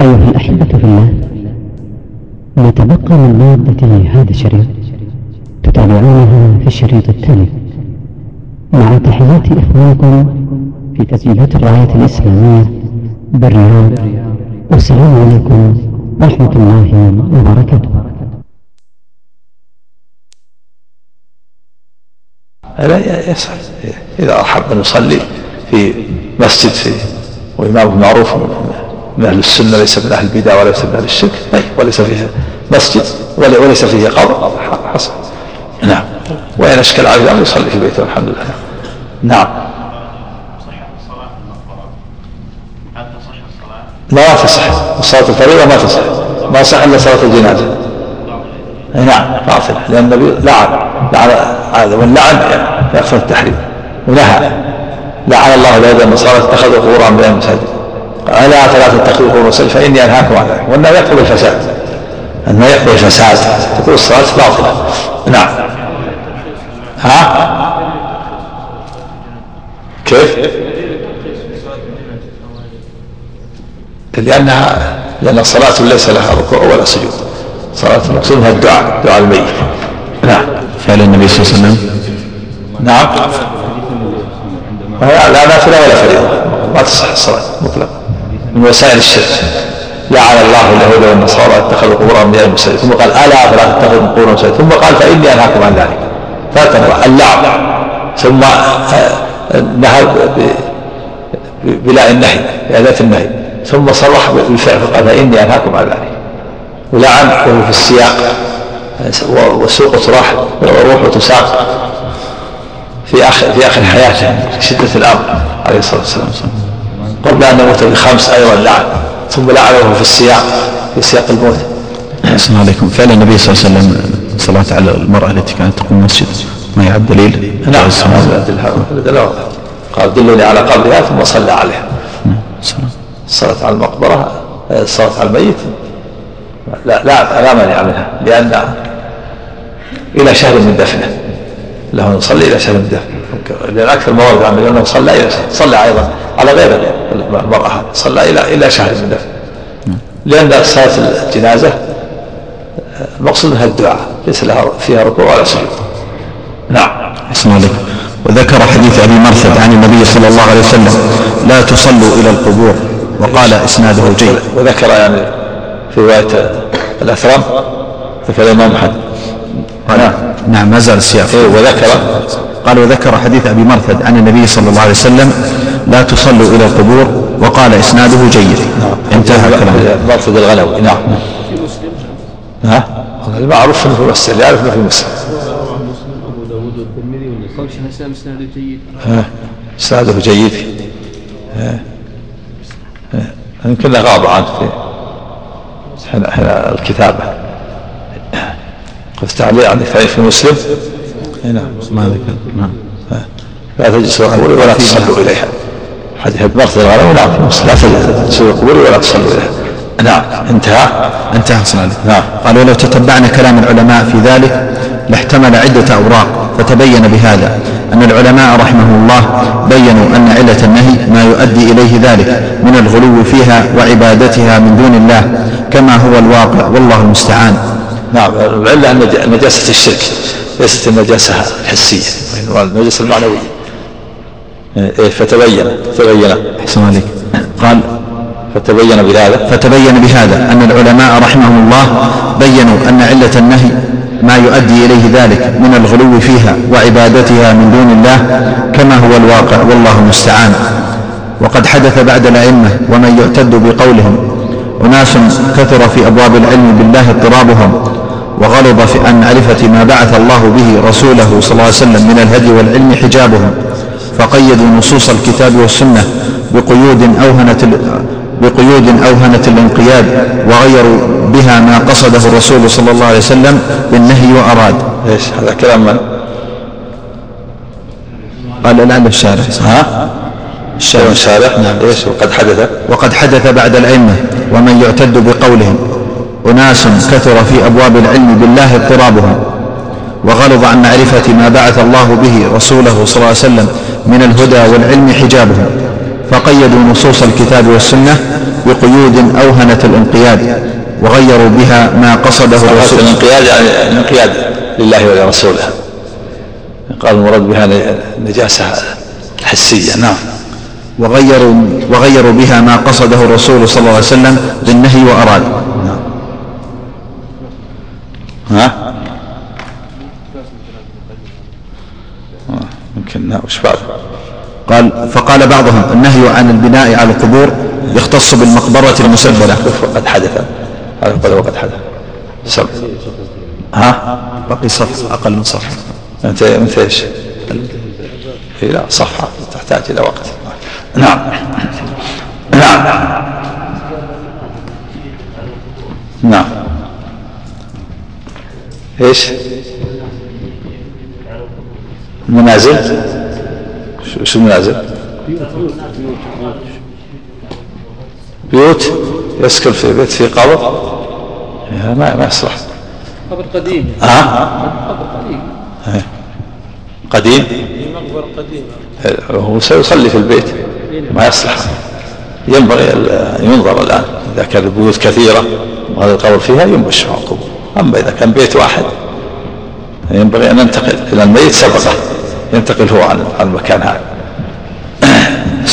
أيها الأحبة في الله نتبقى من مادة هذا الشريط تتابعونها في الشريط التالي. مع تحيات إخوانكم في تسجيلات الراية الإسلامية بالرياض والسلام عليكم ورحمة الله وبركاته.
لا يسأل إذا أحب أن يصلي في مسجد في وإمامه معروف من أهل السنة ليس من أهل البدع وليس من أهل الشرك. أي وليس فيه مسجد وليس فيه قبر. حسن نعم. وإن أشكل عليه الأمر يصلي في بيته الحمد لله. نعم؟ لا تصح. الصلاة الفريضة ما تصح. ما صح إلا صلاة الجنازة. نعم. باطلة لأن النبي لعن. لعن. هذا واللعن يقصد التحريم. ونهى. لعن الله اليهود والنصارى اتخذوا قبورا من المساجد قال لا فلا تتخذوا قبور المساجد فإني أنهاكم عن ذلك. وأنه يقتضي الفساد. أنه يقتضي الفساد. تكون الصلاة باطلة. نعم. ها؟ كيف؟ لأنها لأن الصلاة ليس لها ركوع ولا سجود. صلاة المقصود منها الدعاء دعاء الميت. نعم.
فعل النبي صلى الله عليه وسلم؟
نعم. لا نافلة ولا فريضة ما تصح الصلاة مطلقا من وسائل الشرك. لعن الله اليهود والنصارى اتخذوا قبور أنبياء مساجد ثم قال ألا فلا تتخذوا قبور مساجد ثم قال فإني أنهاكم عن ذلك. مرات اللعن. ثم آه، نهى بلا النهي بأداة النهي. ثم صرح بالفعل فقال فإني أنهاكم عن ذلك. ولعن وهو في السياق. والسوق تراح والروح تساق. في آخر في آخر حياته شدة الأمر عليه الصلاة والسلام. قبل أن يموت بخمس أيضا لعن ثم لعنه في السياق في سياق الموت.
السلام عليكم. فعل النبي صلى الله عليه وسلم صلاة على المرأة التي كانت تقوم المسجد. ما يعد دليل؟
نعم. هذا قال دلني على قبرها ثم صلى عليها. الصلاة على المقبرة الصلاة على الميت. لا لا لا مانع منها لأن إلى شهر من دفنه. له أن يصلي إلى شهر من دفنه لأن أكثر الموارد عن أنه صلى شهر صلى أيضا على غير المرأة. صلى إلى إلى شهر من دفنه نعم. لأن صلاة الجنازة المقصود منها الدعاء. ليس لها فيها ركوع ولا سجود. نعم.
أحسن عليكم وذكر حديث أبي مرثد عن النبي صلى الله عليه وسلم لا تصلوا إلى القبور. وقال إسناده جيد.
وذكر يعني في رواية الأثرم ذكر الإمام محمد
نعم نعم ما زال السياق.
إيه وذكر.
قال وذكر حديث أبي مرثد عن النبي صلى الله عليه وسلم لا تصلوا إلى القبور وقال إسناده جيد. نعم. انتهى كلامه.
مرثد الغنوي نعم. في مسلم ها؟ المعروف إنه في مسلم يعرف إنه في مسلم قول شيخ الاسلام إسناده جيد. اسناده جيد يمكن غاب عنه في حين الكتابة. قد تعليق تعليق في مسلم.
نعم ما ذكر. نعم.
لا تجلسوا القبور ولا تصلوا إليها. حديث مرثد الغنم نعم في مسلم لا تجلسوا القبور ولا تصلوا إليها. نعم انتهى.
انتهى صلى نعم. قال ولو تتبعنا كلام العلماء في ذلك لاحتمل عدة أوراق فتبين بهذا أن العلماء رحمهم الله بينوا أن علة النهي ما يؤدي إليه ذلك من الغلو فيها وعبادتها من دون الله كما هو الواقع. والله المستعان.
نعم العلة نجاسة الشرك ليست النجاسة الحسية النجاسة المعنوية. إيه فتبين فتبين.
أحسن عليك. قال
فتبين بهذا.
فتبين بهذا أن العلماء رحمهم الله بينوا أن علة النهي ما يؤدي إليه ذلك من الغلو فيها وعبادتها من دون الله كما هو الواقع والله المستعان. وقد حدث بعد الأئمة ومن يعتد بقولهم أناس كثر في أبواب العلم بالله اضطرابهم وغلظ في أن معرفة ما بعث الله به رسوله صلى الله عليه وسلم من الهدي والعلم حجابهم فقيدوا نصوص الكتاب والسنة بقيود أوهنت بقيود أوهنت الانقياد وغيروا بها ما قصده الرسول صلى الله عليه وسلم بالنهي وأراد.
إيش هذا كلام من؟
قال لعل الشارع
ها؟ الشارع الشارع نعم. إيش؟ وقد حدث؟
وقد حدث بعد الأئمة ومن يعتد بقولهم. أناس كثر في أبواب العلم بالله اضطرابهم وغلظ عن معرفة ما بعث الله به رسوله صلى الله عليه وسلم من الهدى والعلم حجابهم فقيدوا نصوص الكتاب والسنة بقيود أوهنت الانقياد وغيروا بها ما قصده الرسول.
الانقياد يعني الانقياد لله ولرسوله. قال المراد بها نجاسة حسية نعم.
وغيروا وغيروا بها ما قصده الرسول صلى الله عليه وسلم بالنهي وأراد.
ها؟ يمكن نعم وش بعد؟
قال فقال بعضهم النهي عن البناء على القبور يختص بالمقبرة المسبلة.
وقد حدث. هذا قال وقد حدث. سب. ها؟
بقي صف أقل من صف.
أنت أنت إيش؟ إيه لا صفحة تحتاج إلى وقت. نعم. نعم. نعم. إيش؟ منازل؟ شو المنازل بيوت؟ يسكن في بيت في قبر؟ ما ما يصلح.
قبر قديم.
ها
قبر قديم
قديم؟
مقبرة قديمة
هو سيصلي في البيت. ما يصلح. ينبغي ينظر الآن. إذا كانت البيوت كثيرة وهذا القبر فيها ينبش مع القبور أما إذا كان بيت واحد ينبغي أن ننتقل إلى الميت سبقة ينتقل هو عن المكان هذا.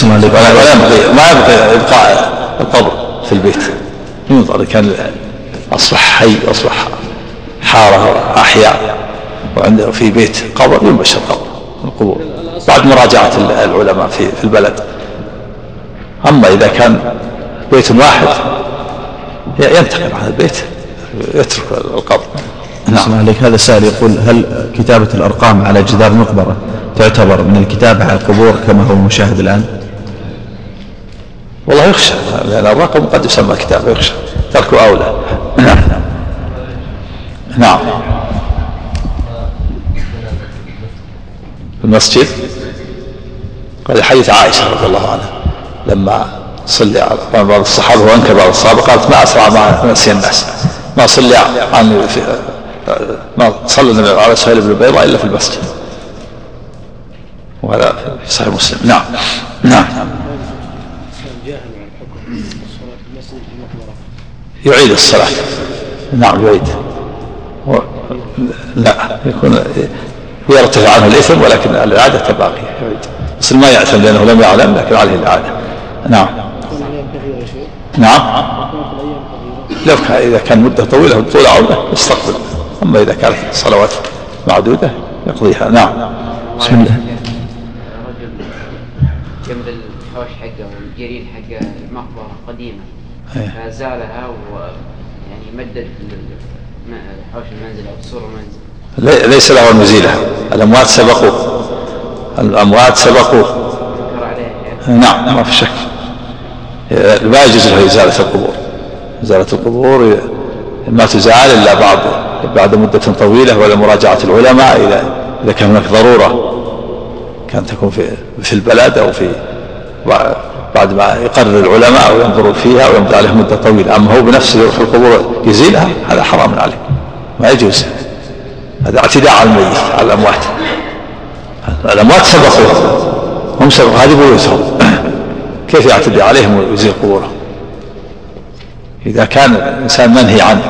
ولا
ينبغي ما ينبغي إبقاء القبر في البيت. ينظر كان أصبح حي أصبح حارة أحياء. وعنده في بيت قبر ينبشر قبر القبور. بعد مراجعة العلماء في في البلد. أما إذا كان بيت واحد ينتقل عن البيت. يترك القبر.
نعم. عليك هذا سائل يقول هل كتابة الأرقام على جدار المقبرة تعتبر من الكتابة على القبور كما هو المشاهد الآن؟
والله يخشى. لأن الرقم قد يسمى كتاب يخشى. تركه أولى نعم. نعم. في المسجد قال حديث عائشة رضي الله عنها لما صلي على بعض الصحابة وأنكر بعض الصحابة قالت ما أسرع ما نسي الناس. ما صلي عن ما صلى النبي على سهيل بن بيضاء إلا في المسجد. وهذا في صحيح مسلم. نعم. نعم. يعيد الصلاة. نعم يعيد. لا يكون يرتفع عنه الإثم ولكن الإعادة باقية يعيد. بس ما يعتم لأنه لم يعلم لكن عليه الإعادة. نعم. نعم. لو كان إذا كان مدة طويلة طول عودة يستقبل أما إذا كانت صلوات معدودة يقضيها. نعم.
بسم الله.
رجل جنب الحوش حقه والجريد حق المقبرة قديمة.
إيه.
فزالها ويعني مدد الم- حوش المنزل أو سور المنزل.
لي- ليس له يزيلها الأموات سبقوا. الأموات سبقوا. نعم ما في شك. ما يجوز له إزالة القبور. إزالة القبور ما تزال إلا بعد بعد مدة طويلة ولا مراجعة العلماء إذا إذا كان هناك ضرورة كان تكون في في البلد أو في بعد ما يقرر العلماء وينظروا فيها ويمضي عليها مدة طويلة. أما هو بنفسه يروح القبور يزيلها هذا حرام عليه ما يجوز. هذا اعتداء على الميت على الأموات. الأموات سبقوا هم سبقوا هذه بيوتهم. كيف يعتدي عليهم ويزيل قبورهم؟ إذا كان الإنسان منهي عن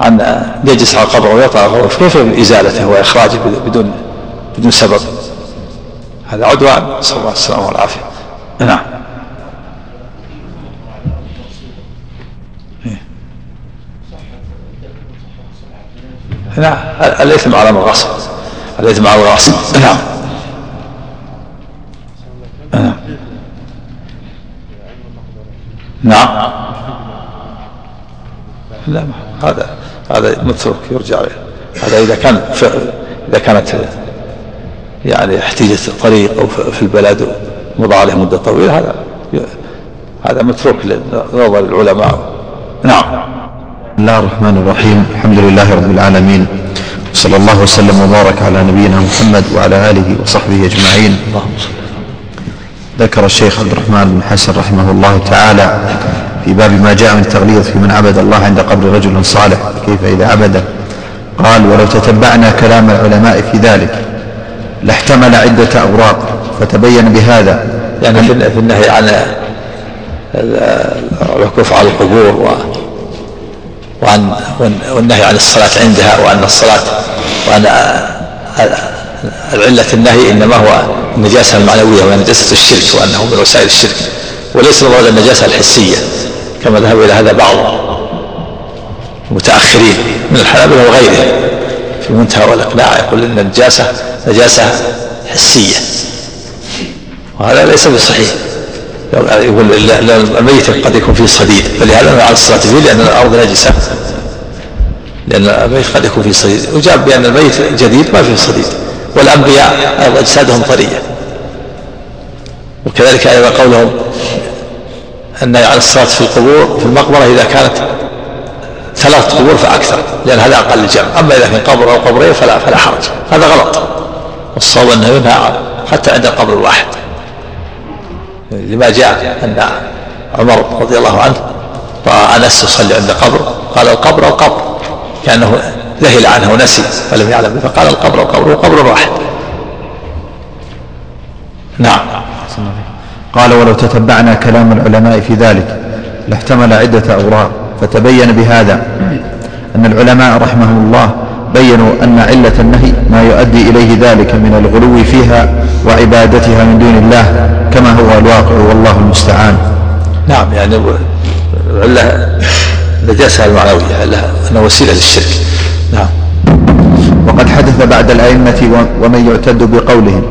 عن يجلس على القبر ويطلع القبر كيف إزالته وإخراجه بدون بدون سبب؟ هذا عدوان نسأل الله السلامة والعافية. نعم. إيه. نعم. الإثم على من غصب. الإثم على الغاصب نعم نعم. نعم. لا هذا هذا متروك يرجع هذا إذا كان إذا كانت يعني احتجت الطريق أو في البلد ومضى عليه مدة طويلة هذا هذا متروك لنظر العلماء. نعم.
بسم الله الرحمن الرحيم. الحمد لله رب العالمين. صلى الله وسلم وبارك على نبينا محمد وعلى آله وصحبه أجمعين.
اللهم صل
ذكر الشيخ عبد الرحمن بن حسن رحمه الله تعالى في باب ما جاء من التغليظ في من عبد الله عند قبر رجل صالح. كيف إذا عبده قال ولو تتبعنا كلام العلماء في ذلك لاحتمل عدة أوراق فتبين بهذا.
يعني في النهي عن الوقوف على القبور وعن والنهي عن الصلاة عندها وأن الصلاة وأن العلة النهي إنما هو النجاسة المعنوية وهي نجاسة الشرك وأنه من وسائل الشرك. وليس المراد النجاسة الحسية كما ذهب إلى هذا بعض المتأخرين من الحنابلة وغيرهم في منتهى والإقناع يقول إن النجاسة نجاسة حسية. وهذا ليس بصحيح. يقول الميت قد يكون فيه صديد. فلهذا عن الصلاة فيه لأن الأرض نجسة. لأن الميت قد يكون فيه صديد. وجاب بأن الميت جديد ما فيه صديد. والأنبياء أجسادهم طرية. وكذلك أيضا قولهم النهي عن الصلاة في القبور في المقبرة إذا كانت ثلاث قبور فأكثر لأن هذا أقل الجمع أما إذا كان قبر أو قبرين فلا فلا حرج. هذا غلط. والصواب أنه ينهى حتى عند القبر الواحد. لما جاء أن عمر رضي الله عنه رأى أنس يصلي عند قبر قال القبر القبر كأنه ذهل عنه ونسي ولم يعلم فقال القبر القبر وقبر واحد نعم.
قال ولو تتبعنا كلام العلماء في ذلك لاحتمل عدة أوراق فتبين بهذا أن العلماء رحمهم الله بينوا أن علة النهي ما يؤدي إليه ذلك من الغلو فيها وعبادتها من دون الله كما هو الواقع والله المستعان.
نعم يعني العلة النجاسة المعنوية أنها وسيلة للشرك. نعم.
وقد حدث بعد الأئمة ومن يعتد بقولهم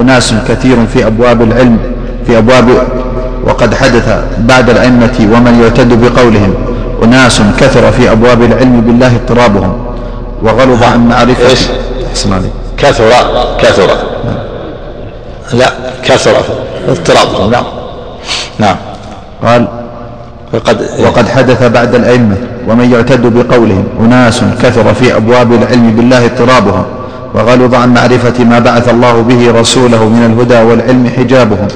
أناس كثير في أبواب العلم في أبواب وقد حدث بعد الأئمة ومن يعتد بقولهم. أناس كثر في أبواب العلم بالله اضطرابهم. وغلظ عن معرفة
إيش؟ كثر كثر. لا كثر اضطرابهم. نعم. نعم.
قال
وقد
وقد حدث بعد الأئمة ومن يعتد بقولهم. أناس كثر في أبواب العلم بالله اضطرابهم. وغلظ عن معرفة ما بعث الله به رسوله من الهدى والعلم حجابهم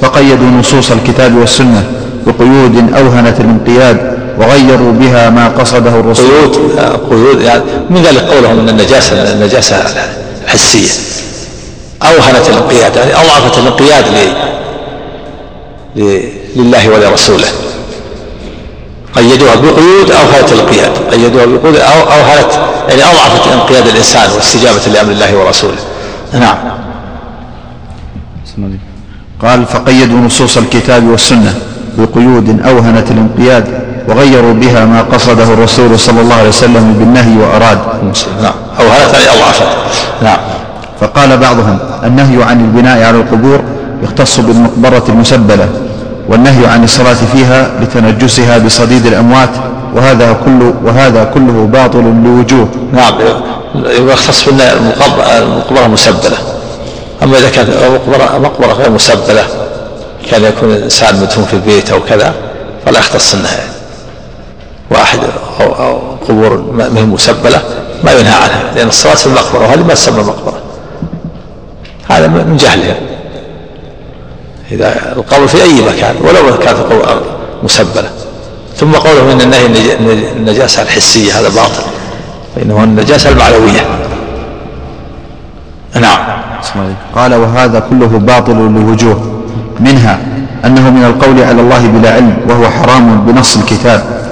فقيدوا نصوص الكتاب والسنة بقيود أوهنت الانقياد وغيروا بها ما قصده الرسول.
قيود قيود يعني من ذلك قولهم إن النجاسة النجاسة الحسية. أوهنت الانقياد يعني أضعفت الانقياد لله ولرسوله. قيدوها بقيود اوهنت الانقياد قيدوها بقيود أو اوهنت يعني أضعفت انقياد الإنسان واستجابة لأمر الله ورسوله. نعم.
قال فقيدوا نصوص الكتاب والسنة بقيود أوهنت الانقياد وغيروا بها ما قصده الرسول صلى الله عليه وسلم بالنهي وأراد.
نعم. أوهنت يعني أضعفت. نعم.
فقال بعضهم النهي عن البناء على القبور يختص بالمقبرة المسبلة. والنهي عن الصلاة فيها لتنجسها بصديد الأموات وهذا كله وهذا كله باطل لوجوه.
نعم. يختص بالمقبرة المسبلة أما إذا كانت مقبرة, مقبرة غير مسبلة كان يكون الإنسان مدفون في البيت أو كذا فلا يختص أنها واحد أو, أو قبور ما هي مسبلة ما ينهى عنها لأن الصلاة في المقبرة وهذه ما تسمى مقبرة هذا من جهلهم إذا القبر في أي مكان ولو كانت القبر مسبلة. ثم قوله إن النهي النجاسة الحسية هذا باطل. فإنه النجاسة المعنوية. نعم.
قال وهذا كله باطل لوجوه منها أنه من القول على الله بلا علم وهو حرام بنص الكتاب.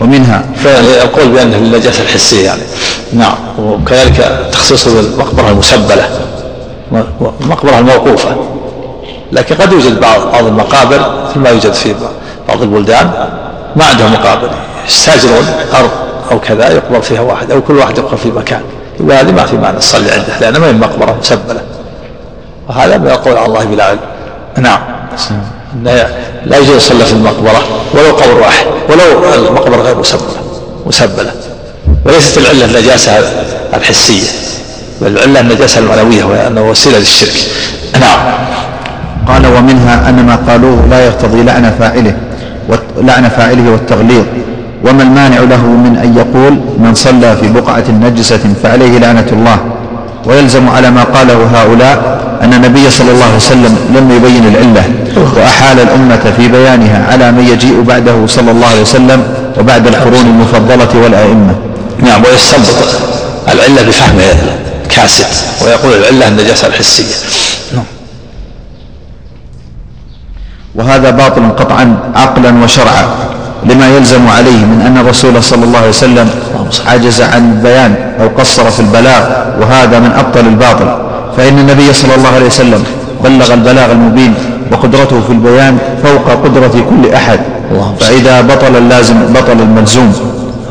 ومنها
فالقول بأنه النجاسة الحسية يعني. نعم. وكذلك تخصيصه بالمقبرة المسبلة. المقبرة الموقوفة. لكن قد يوجد بعض المقابر مثل ما يوجد في بعض البلدان ما عندهم مقابر يستأجرون أرض أو كذا يقبر فيها واحد أو كل واحد يقبر في مكان. يقول هذه ما في معنى تصلي عنده لأنها ما هي مقبرة مسبلة. وهذا من القول على الله بلا علم. نعم. لا يجوز يصلى في المقبرة ولو قبر واحد ولو المقبرة غير مسبلة مسبلة. وليست العلة النجاسة الحسية بل العلة النجاسة المعنوية وهي أنه وسيلة للشرك. نعم.
قال ومنها أن ما قالوه لا يقتضي لعن فاعله لعن فاعله والتغليظ. وما المانع له من أن يقول من صلى في بقعة نجسة فعليه لعنة الله. ويلزم على ما قاله هؤلاء أن النبي صلى الله عليه وسلم لم يبين العلة وأحال الأمة في بيانها على من يجيء بعده صلى الله عليه وسلم وبعد القرون المفضلة والأئمة.
نعم ويستنبط العلة بفهم كاسد ويقول العلة النجاسة الحسية. نعم.
وهذا باطل قطعا عقلا وشرعا لما يلزم عليه من أن الرسول صلى الله عليه وسلم عجز عن البيان أو قصر في البلاغ وهذا من أبطل الباطل. فإن النبي صلى الله عليه وسلم بلغ البلاغ المبين وقدرته في البيان فوق قدرة كل أحد. فإذا بطل اللازم بطل الملزوم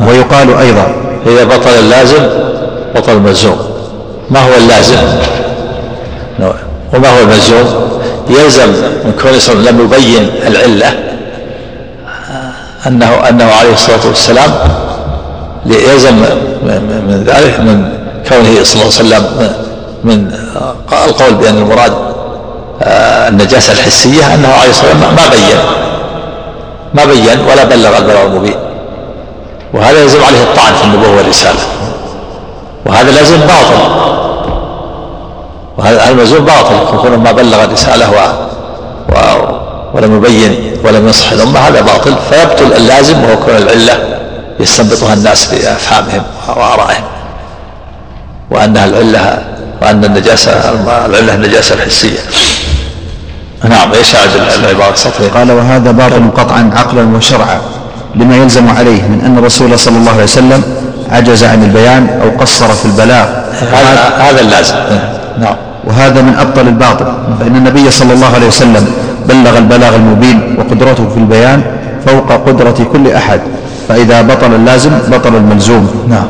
ويقال أيضا
إذا بطل اللازم بطل الملزوم ما هو اللازم؟ وما هو الملزوم يلزم من كون لم يبين العلة أنه أنه عليه الصلاة والسلام يلزم من ذلك من كونه صلى الله عليه وسلم من القول بأن المراد آه، النجاسة الحسية أنه عليه الصلاة والسلام ما بين ما بين ولا بلغ البلاغ المبين. وهذا يلزم عليه الطعن في النبوة والرسالة. وهذا لازم باطل. وهذا المزور باطل يكون ما بلغ الرسالة و... و... ولم يبين ولم ينصح الأمة هذا باطل. فيبطل اللازم وهو كون العلة يستنبطها الناس بأفهامهم وآرائهم. وأنها العلة وأن النجاسة العلة النجاسة الحسية. نعم إيش العبارة السطرية
قال وهذا باطل قطعا عقلا وشرعا لما يلزم عليه من أن الرسول صلى الله عليه وسلم عجز عن البيان أو قصر في البلاغ.
هذا هذا اللازم. نعم.
وهذا من أبطل الباطل. فإن النبي صلى الله عليه وسلم بلغ البلاغ المبين وقدرته في البيان فوق قدرة كل أحد. فإذا بطل اللازم بطل الملزوم.
نعم.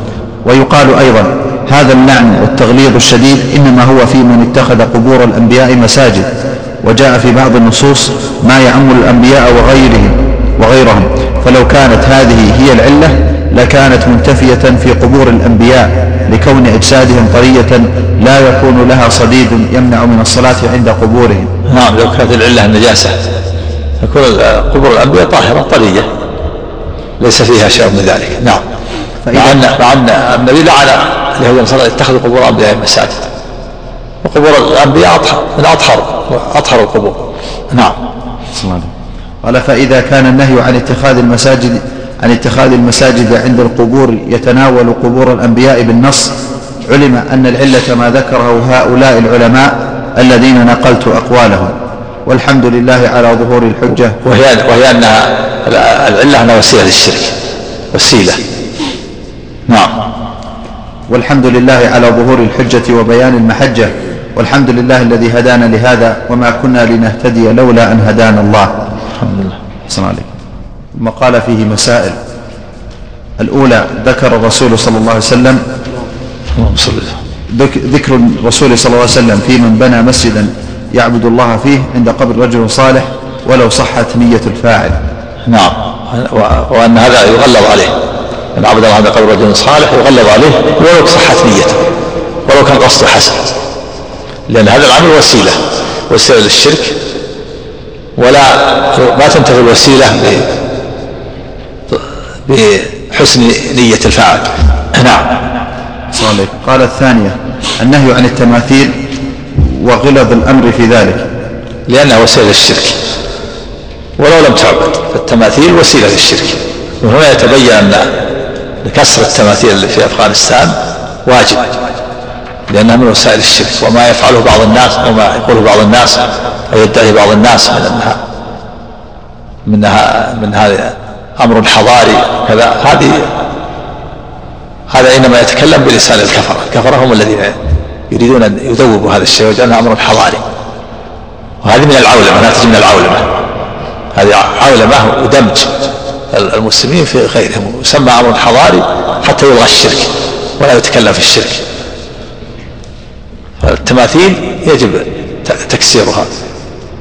ويقال أيضا هذا اللعن والتغليظ الشديد إنما هو في من اتخذ قبور الأنبياء مساجد. وجاء في بعض النصوص ما يعم الأنبياء وغيرهم وغيرهم. فلو كانت هذه هي العلة لكانت منتفية في قبور الأنبياء لكون أجسادهم طرية لا يكون لها صديد يمنع من الصلاة عند قبورهم.
نعم. لو كانت العلة النجاسة. تكون قبور الأنبياء طاهرة طرية. ليس فيها شيء من ذلك. نعم. مع أن مع أن النبي لعن اليهود والنصارى اتخذوا قبور الأنبياء مساجد. وقبور الأنبياء أطهر من أطهر أطهر القبور. نعم.
قال فإذا كان النهي عن اتخاذ المساجد عن اتخاذ المساجد عند القبور يتناول قبور الأنبياء بالنص. علم أن العلة ما ذكره هؤلاء العلماء الذين نقلت أقوالهم. والحمد لله على ظهور الحجة.
وهي وهي أنها العلة أنها وسيلة للشرك. وسيلة. نعم.
والحمد لله على ظهور الحجة وبيان المحجة. والحمد لله الذي هدانا لهذا وما كنا لنهتدي لولا أن هدانا الله.
الحمد لله.
حسن عليك ثم قال فيه مسائل. الأولى ذكر الرسول صلى الله عليه وسلم. ذكر الرسول صلى الله عليه وسلم في من بنى مسجدا يعبد الله فيه عند قبر رجل صالح ولو صحت نية الفاعل.
نعم. وأن هذا يغلظ عليه. من عبد الله عند قبر رجل صالح يغلظ عليه ولو صحت نيته. ولو كان قصده حسن. لأن هذا العمل وسيلة. وسيلة للشرك. ولا ما تنتهي الوسيلة بحسن نية الفاعل نعم.
قال الثانية النهي عن التماثيل وغلظ الأمر في ذلك.
لأنها وسيلة للشرك. ولو لم تعبد فالتماثيل وسيلة للشرك. وهنا يتبين أن كسر التماثيل اللي في أفغانستان واجب لأنها من وسائل الشرك. وما يفعله بعض الناس وما يقوله بعض الناس أو يدعي بعض الناس من أنها منها من هذا أمر حضاري كذا هذه هذا إنما يتكلم بلسان الكفرة. الكفرة هم الذين يريدون أن يذوبوا هذا الشيء ويجعلها أمر حضاري وهذه من العولمة ناتج من العولمة. هذه عولمة ودمج المسلمين في غيرهم. يسمى أمر حضاري حتى يلغى الشرك ولا يتكلم في الشرك. فالتماثيل يجب تكسيرها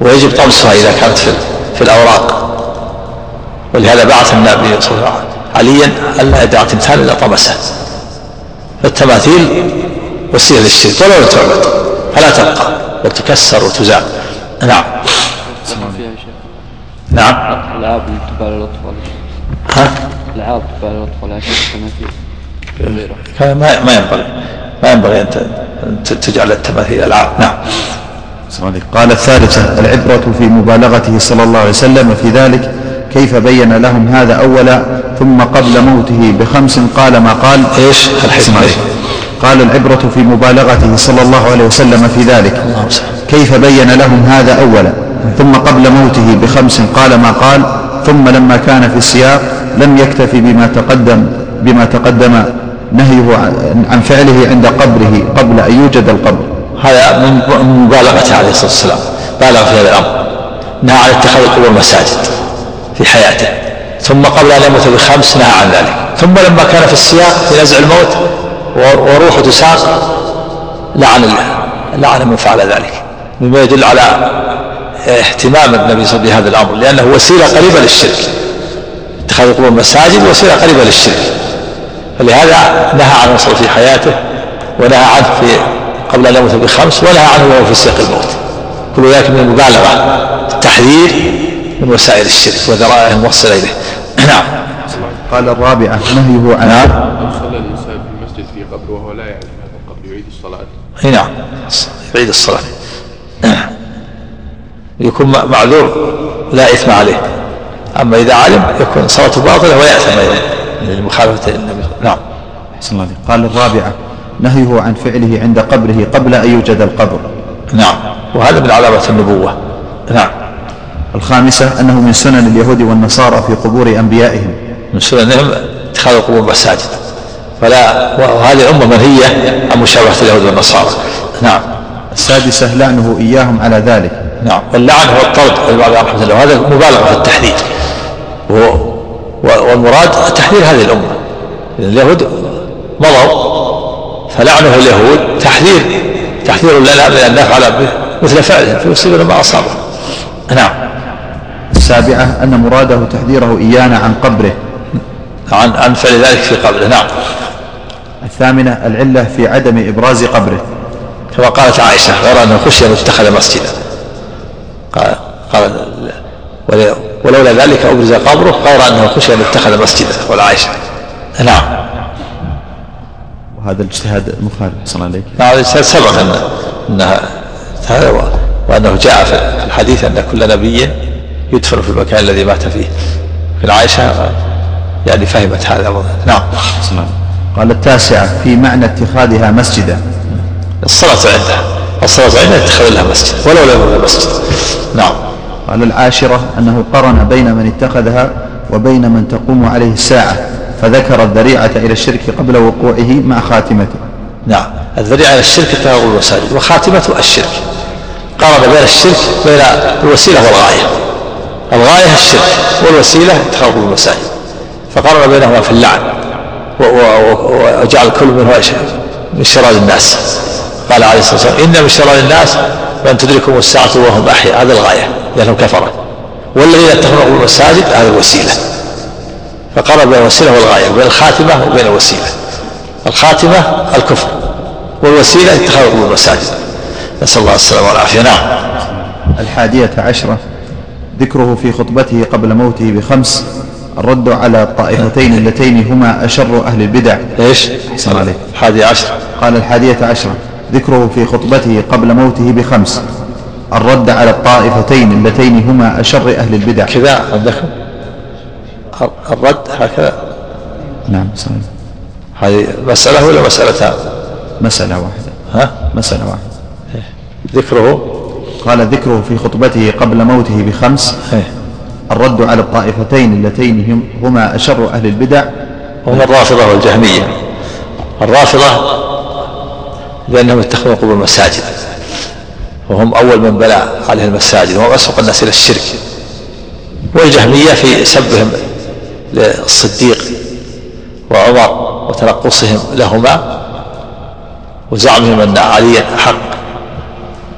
ويجب طمسها إذا كانت في, الأوراق. ولهذا بعث النبي صلى الله عليه وسلم عليا ألا يدع تمثال إلا طمسه فالتماثيل وسيلة للشرك ولو تعبد فلا تبقى بل تكسر وتزال. نعم. نعم.
العاب تبال الاطفال
ها؟
العاب تبال الاطفال عشان التماثيل
ما ما ينبغي. ما ينبغي أن تجعل التماثيل ألعاب. نعم.
قال الثالثة العبرة في مبالغته صلى الله عليه وسلم في ذلك كيف بين لهم هذا أولا ثم قبل موته بخمس قال ما قال؟
إيش؟ الحكمة.
قال العبرة في مبالغته صلى الله عليه وسلم في ذلك. كيف بين لهم هذا أولا ثم قبل موته بخمس قال ما قال؟ ثم لما كان في السياق لم يكتفي بما تقدم بما تقدم نهيه عن فعله عند قبره قبل أن يوجد القبر.
هذا من مبالغته عليه الصلاة والسلام. بالغ في هذا الأمر. نهى عن اتخاذ القبور مساجد. في حياته. ثم قبل أن يموت بخمس نهى عن ذلك. ثم لما كان في السياق في نزع الموت وروحه تساق لعن لعن من فعل ذلك. مما يدل على اهتمام النبي صلى الله عليه وسلم بهذا الأمر لأنه وسيلة قريبة للشرك. اتخاذ القبور مساجد وسيلة قريبة للشرك. فلهذا نهى عنه صلى في حياته ونهى عنه في قبل أن يموت بخمس ونهى عنه وهو في سياق الموت. كل ذلك من المبالغة التحذير من وسائل الشرك وذرائع الموصله إليه. نعم.
قال الرابعة نهيه عن
نعم. صلى الإنسان في المسجد في قبر وهو لا يعرف هذا القبر يعيد الصلاة.
إي نعم. يعيد الصلاة. يكون معذور لا إثم عليه. أما إذا علم يكون صلاته باطلة وياثم أيضا لمخالفه النبي. نعم.
أحسن الله قال الرابعة نهيه عن فعله عند قبره قبل أن يوجد القبر.
نعم. وهذا من علامة النبوة. نعم.
الخامسة أنه من سنن اليهود والنصارى في قبور أنبيائهم.
من سننهم اتخاذ القبور مساجد. فلا وهذه الأمة منهية عن مشابهة اليهود والنصارى. نعم.
السادسة لعنه إياهم على ذلك.
نعم. واللعن هو الطرد والبعض رحمة الله. وهذا مبالغة في التحذير والمراد تحذير هذه الأمة. اليهود مضوا فلعنه اليهود تحذير تحذير لنا من أن نفعل مثل فعلهم فيصيبنا ما أصابه نعم.
السابعة أن مراده تحذيره إيانا عن قبره.
عن عن فعل ذلك في قبره نعم.
الثامنة العلة في عدم إبراز قبره.
كما قالت عائشة غير أنه خشي أن يتخذ مسجدا. قال قال ولولا ذلك أبرز قبره غير أنه خشي أن يتخذ مسجدا قال عائشة. نعم.
وهذا الاجتهاد مخالف صلى الله عليك
نعم الاجتهاد سبق أن أنها هذا وأنه جاء في الحديث أن كل نبي يدفن في المكان الذي مات فيه. في عائشة يعني فهمت هذا نعم.
قال التاسعة في معنى اتخاذها مسجدا.
الصلاة عندها. الصلاة عندها اتخذ لها مسجد. ولو لم يكن مسجد. نعم.
قال العاشرة أنه قرن بين من اتخذها وبين من تقوم عليه الساعة فذكر الذريعة إلى الشرك قبل وقوعه مع خاتمته.
نعم. الذريعة إلى الشرك تغول المساجد وخاتمته الشرك. قارن بين الشرك بين الوسيلة والغاية. الغاية الشرك والوسيلة تغول المساجد فقارن بينهما في اللعن وجعل كل منه من شرار الناس. قال عليه الصلاة والسلام إن من شرار الناس من تدركهم الساعة وهم أحياء. هذا الغاية لأنهم كفرة والذين يتخذون المساجد هذه الوسيلة. فقرب بين الوسيلة والغاية بين الخاتمة وبين الوسيلة. الخاتمة الكفر والوسيلة اتخاذ المساجد. نسأل الله السلامة والعافية. نعم.
الحادية عشرة. ذكره في خطبته قبل موته بخمس الرد على الطائفتين اللتين هما أشر أهل البدع.
إيش؟
أحسن عليك.
الحادية عشرة
قال الحادية عشرة ذكره في خطبته قبل موته بخمس الرد على الطائفتين اللتين هما أشر أهل البدع.
كذا عندكم الرد هكذا.
نعم صحيح
هذه مسألة ولا مسألتان
مسألة واحدة.
ها؟
مسألة واحدة.
إيه. ذكره
قال ذكره في خطبته قبل موته بخمس
إيه.
الرد على الطائفتين اللتين هم هما أشر أهل البدع.
هم الرافضة والجهمية. الرافضة لأنهم اتخذوا قبور المساجد. وهم أول من بنى عليه المساجد. وهم أسبق الناس إلى الشرك. والجهمية في سبهم للصديق وعمر وتنقصهم لهما وزعمهم أن عليا أحق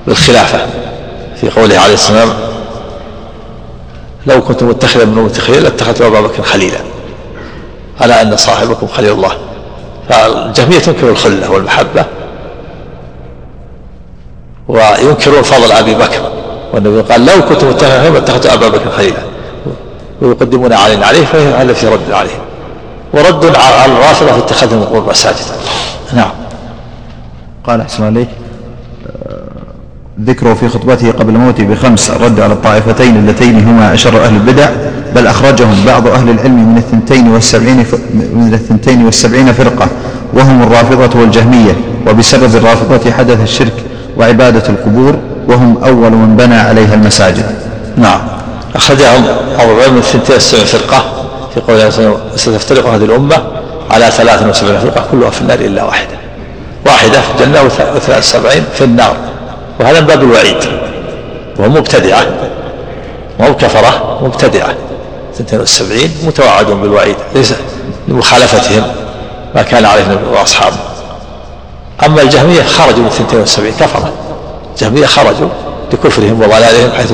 بالخلافة. في قوله عليه الصلاة والسلام لو كنت متخذا من أمتي خليلا لاتخذت أبا بكر خليلا ألا أن صاحبكم خليل الله. فالجهمية تنكر الخلة والمحبة وينكرون فضل أبي بكر والنبي قال لو كنت متخذا لاتخذت أبا بكر خليلا. ويقدمون علينا عليه فهذا في رد عليه ورد على الرافضة في اتخاذهم القبور مساجد نعم.
قال أحسن عليك. ذكره في خطبته قبل موته بخمس الرد على الطائفتين اللتين هما أشر أهل البدع بل أخرجهم بعض أهل العلم من الثنتين والسبعين من الثنتين والسبعين فرقة وهم الرافضة والجهمية وبسبب الرافضة حدث الشرك وعبادة القبور وهم أول من بنى عليها المساجد.
نعم. أخرجهم أبو العلم من الثنتين والسبعين فرقة في قوله ستفترق هذه الأمة على ثلاث وسبعين فرقة كلها في النار إلا واحدة. واحدة في الجنة وثلاث وسبعين في النار. وهذا من باب الوعيد وهو مبتدعة وهو كفرة مبتدعة 72 متوعدون بالوعيد ليس لمخالفتهم ما كان عليه النبي وأصحابه. أما الجهمية خرجوا من 72 كفرة الجهمية خرجوا لكفرهم وضلالهم حيث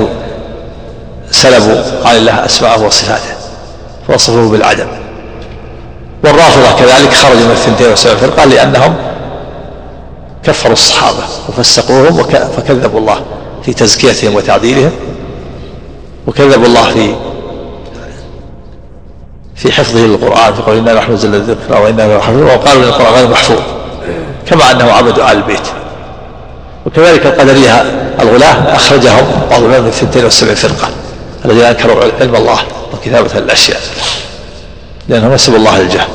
سلبوا عن الله أسماءه وصفاته فوصفوه بالعدم. والرافضة كذلك خرجوا من 72 فرقه لأنهم كفروا الصحابة وفسقوهم فكذبوا الله في تزكيتهم وتعديلهم وكذبوا الله في في حفظه للقرآن في قول إنا نحن الذكر وإنا حافظون وقالوا إن القرآن غير محفوظ كما أنه عبدوا آل البيت وكذلك القدرية الغلاة أخرجهم بعض العلماء من 72 فرقة الذين أنكروا علم الله وكتابة الأشياء لأنهم نسبوا الله للجهل.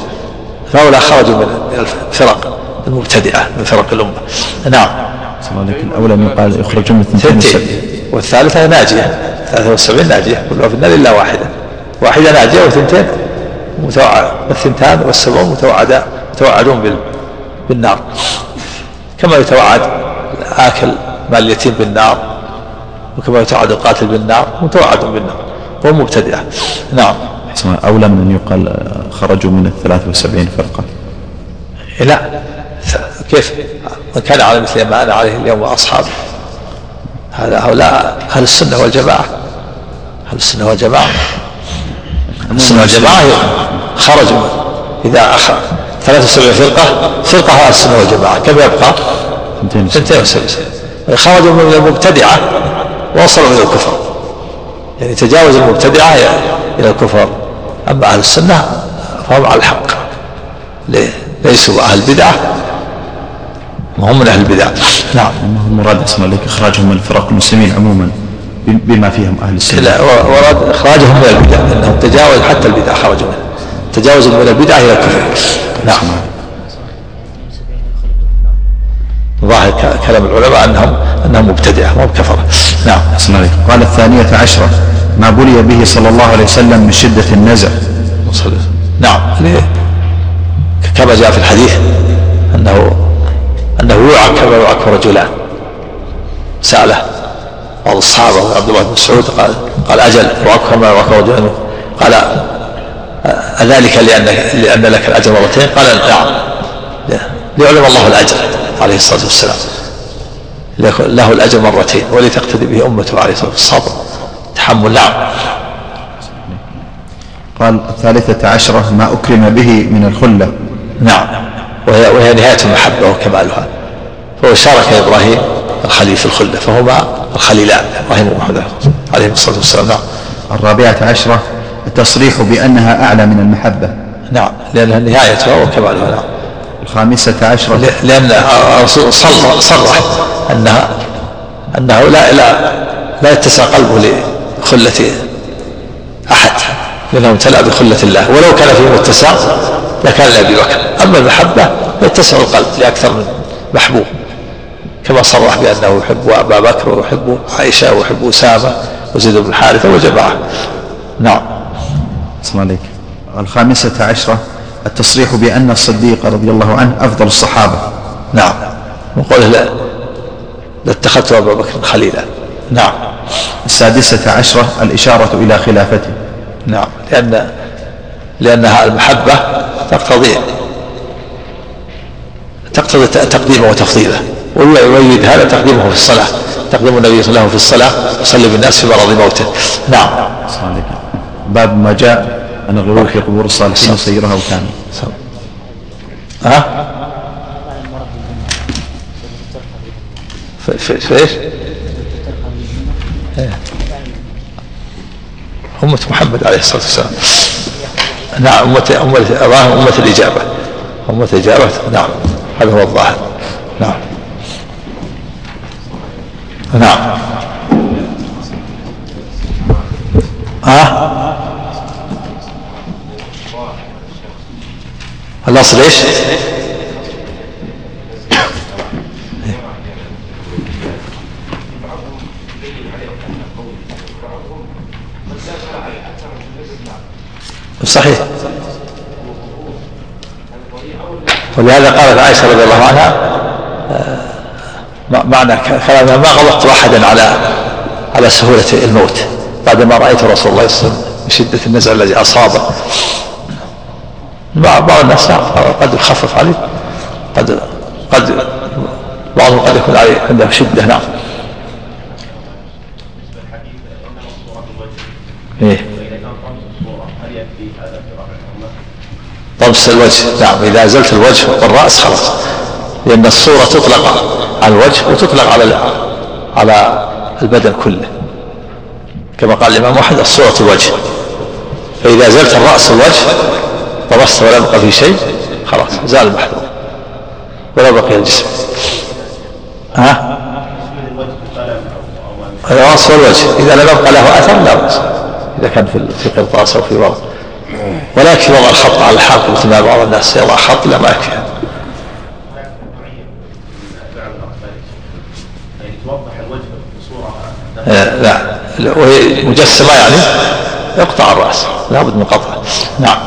فهؤلاء خرجوا من الفرق. المبتدعة من فرق الأمة. نعم.
عليك الأولى من قال يخرجون من
ثنتين والثالثة ناجية. 73 ناجية. كلها في النار إلا واحدة. واحدة ناجية وثنتين متوعد الثنتان والسبعون متوعدا متوعدون بالنار. كما يتوعد آكل مال اليتيم بالنار وكما يتوعد القاتل بالنار متوعد بالنار. وهم مبتدعة نعم.
أولى من أن يقال خرجوا من الثلاث وسبعين فرقة.
لا. كيف؟ من كان على مثل ما أنا عليه اليوم وأصحابي هذا هؤلاء أهل السنة والجماعة. أهل السنة والجماعة. السنة والجماعة خرجوا إذا أخر 73 فرقة فرقة أهل السنة والجماعة. كم يبقى؟ 72 خرجوا من المبتدعة وصلوا إلى الكفر. يعني تجاوز المبتدعة إلى الكفر. أما أهل السنة فهم على الحق. ليسوا أهل البدعة وهم من أهل البدع. نعم
المراد اسمه لك إخراجهم من الفرق المسلمين عموما بما فيهم أهل السنة.
لا ورد إخراجهم من البدع. لأنهم تجاوز حتى البدع خرجوا منه. تجاوز من البدع إلى الكفر. نعم. ظاهر كلام العلماء أنهم أنهم مبتدعة مو كفرة نعم
قال الثانية عشرة ما بلي به صلى الله عليه وسلم من شدة النزع.
نعم كما جاء في الحديث أنه أنه يوعك كما يوعك رجلان سأله. بعض الصحابة عبد الله بن مسعود قال قال أجل يوعك كما يوعك رجلان قال أذلك لأن لأن لك الأجر مرتين؟ قال نعم. ليعلم الله الأجر عليه الصلاة والسلام. له الأجر مرتين ولتقتدي به أمته عليه الصلاة والسلام. الصبر تحمل نعم.
قال الثالثة عشرة ما أكرم به من الخلة.
نعم. وهي, وهي نهاية المحبة وكمالها. فهو شارك إبراهيم الخليل في الخلة فهما الخليلان إبراهيم ومحمد عليهم الصلاة والسلام. نعم.
الرابعة عشرة التصريح بأنها أعلى من المحبة.
نعم لأنها نهايتها وكمالها نعم
الخامسة عشرة.
لأن الرسول صرح أنها أنه لا لا لا يتسع قلبه لخلة أحد لأنه امتلأ بخلة الله. ولو كان فيه متسع لكان لأبي بكر. أما المحبة يتسع القلب لأكثر من محبوب. كما صرح بأنه يحب أبا بكر ويحب عائشة ويحب أسامة وزيد بن حارثة وجماعة. نعم.
اسم عليك الخامسة عشرة التصريح بأن الصديق رضي الله عنه أفضل الصحابة.
نعم. وقوله لا لاتخذت أبا بكر خليلا. نعم.
السادسة عشرة الإشارة إلى خلافته.
نعم. لأن لأنها المحبة تقتضي تقتضي تقديمه وتفضيله. ويريد هذا تقديمه في الصلاة. تقديم النبي صلى الله عليه وسلم في الصلاة. يصلي بالناس في مرض موته. نعم.
باب ما جاء أن الغلو في قبور الصالحين يصيرها وكان.
ها؟ في, في, إيش؟ إيه. أمة محمد عليه الصلاة والسلام. نعم أمة أمة, أمة الإجابة. أمة الإجابة. نعم. هذا هو الظاهر. نعم. نعم. ها؟ الأصل إيش؟ صحيح. ولهذا قالت عائشة رضي الله عنها معنى كلامها ما غلطت أحدا على على سهولة الموت. بعدما رأيت رسول الله صلى الله عليه وسلم من شدة النزع الذي أصابه. بعض الناس قد يخفف عليه. قد قد بعضهم قد يكون عليه عنده شدة نعم. إيه. طمس الوجه. نعم إذا أزلت الوجه والرأس خلاص. لأن الصورة تطلق على الوجه وتطلق على على البدن كله. كما قال الإمام أحمد الصورة الوجه. فإذا أزلت الرأس والوجه طمست ولا يبقى في شيء خلاص زال المحذور. ولا بقي الجسم. ها؟ الرأس والوجه. إذا لم يبقى له أثر لا بأس. إذا كان في قرطاس أو في ورق ولا يكفي وضع الخط على الحرف مثل ما بعض الناس يضع خط لا ما يكفي. لا. وهي مجسمة يعني. يقطع الرأس. لابد من قطعه نعم.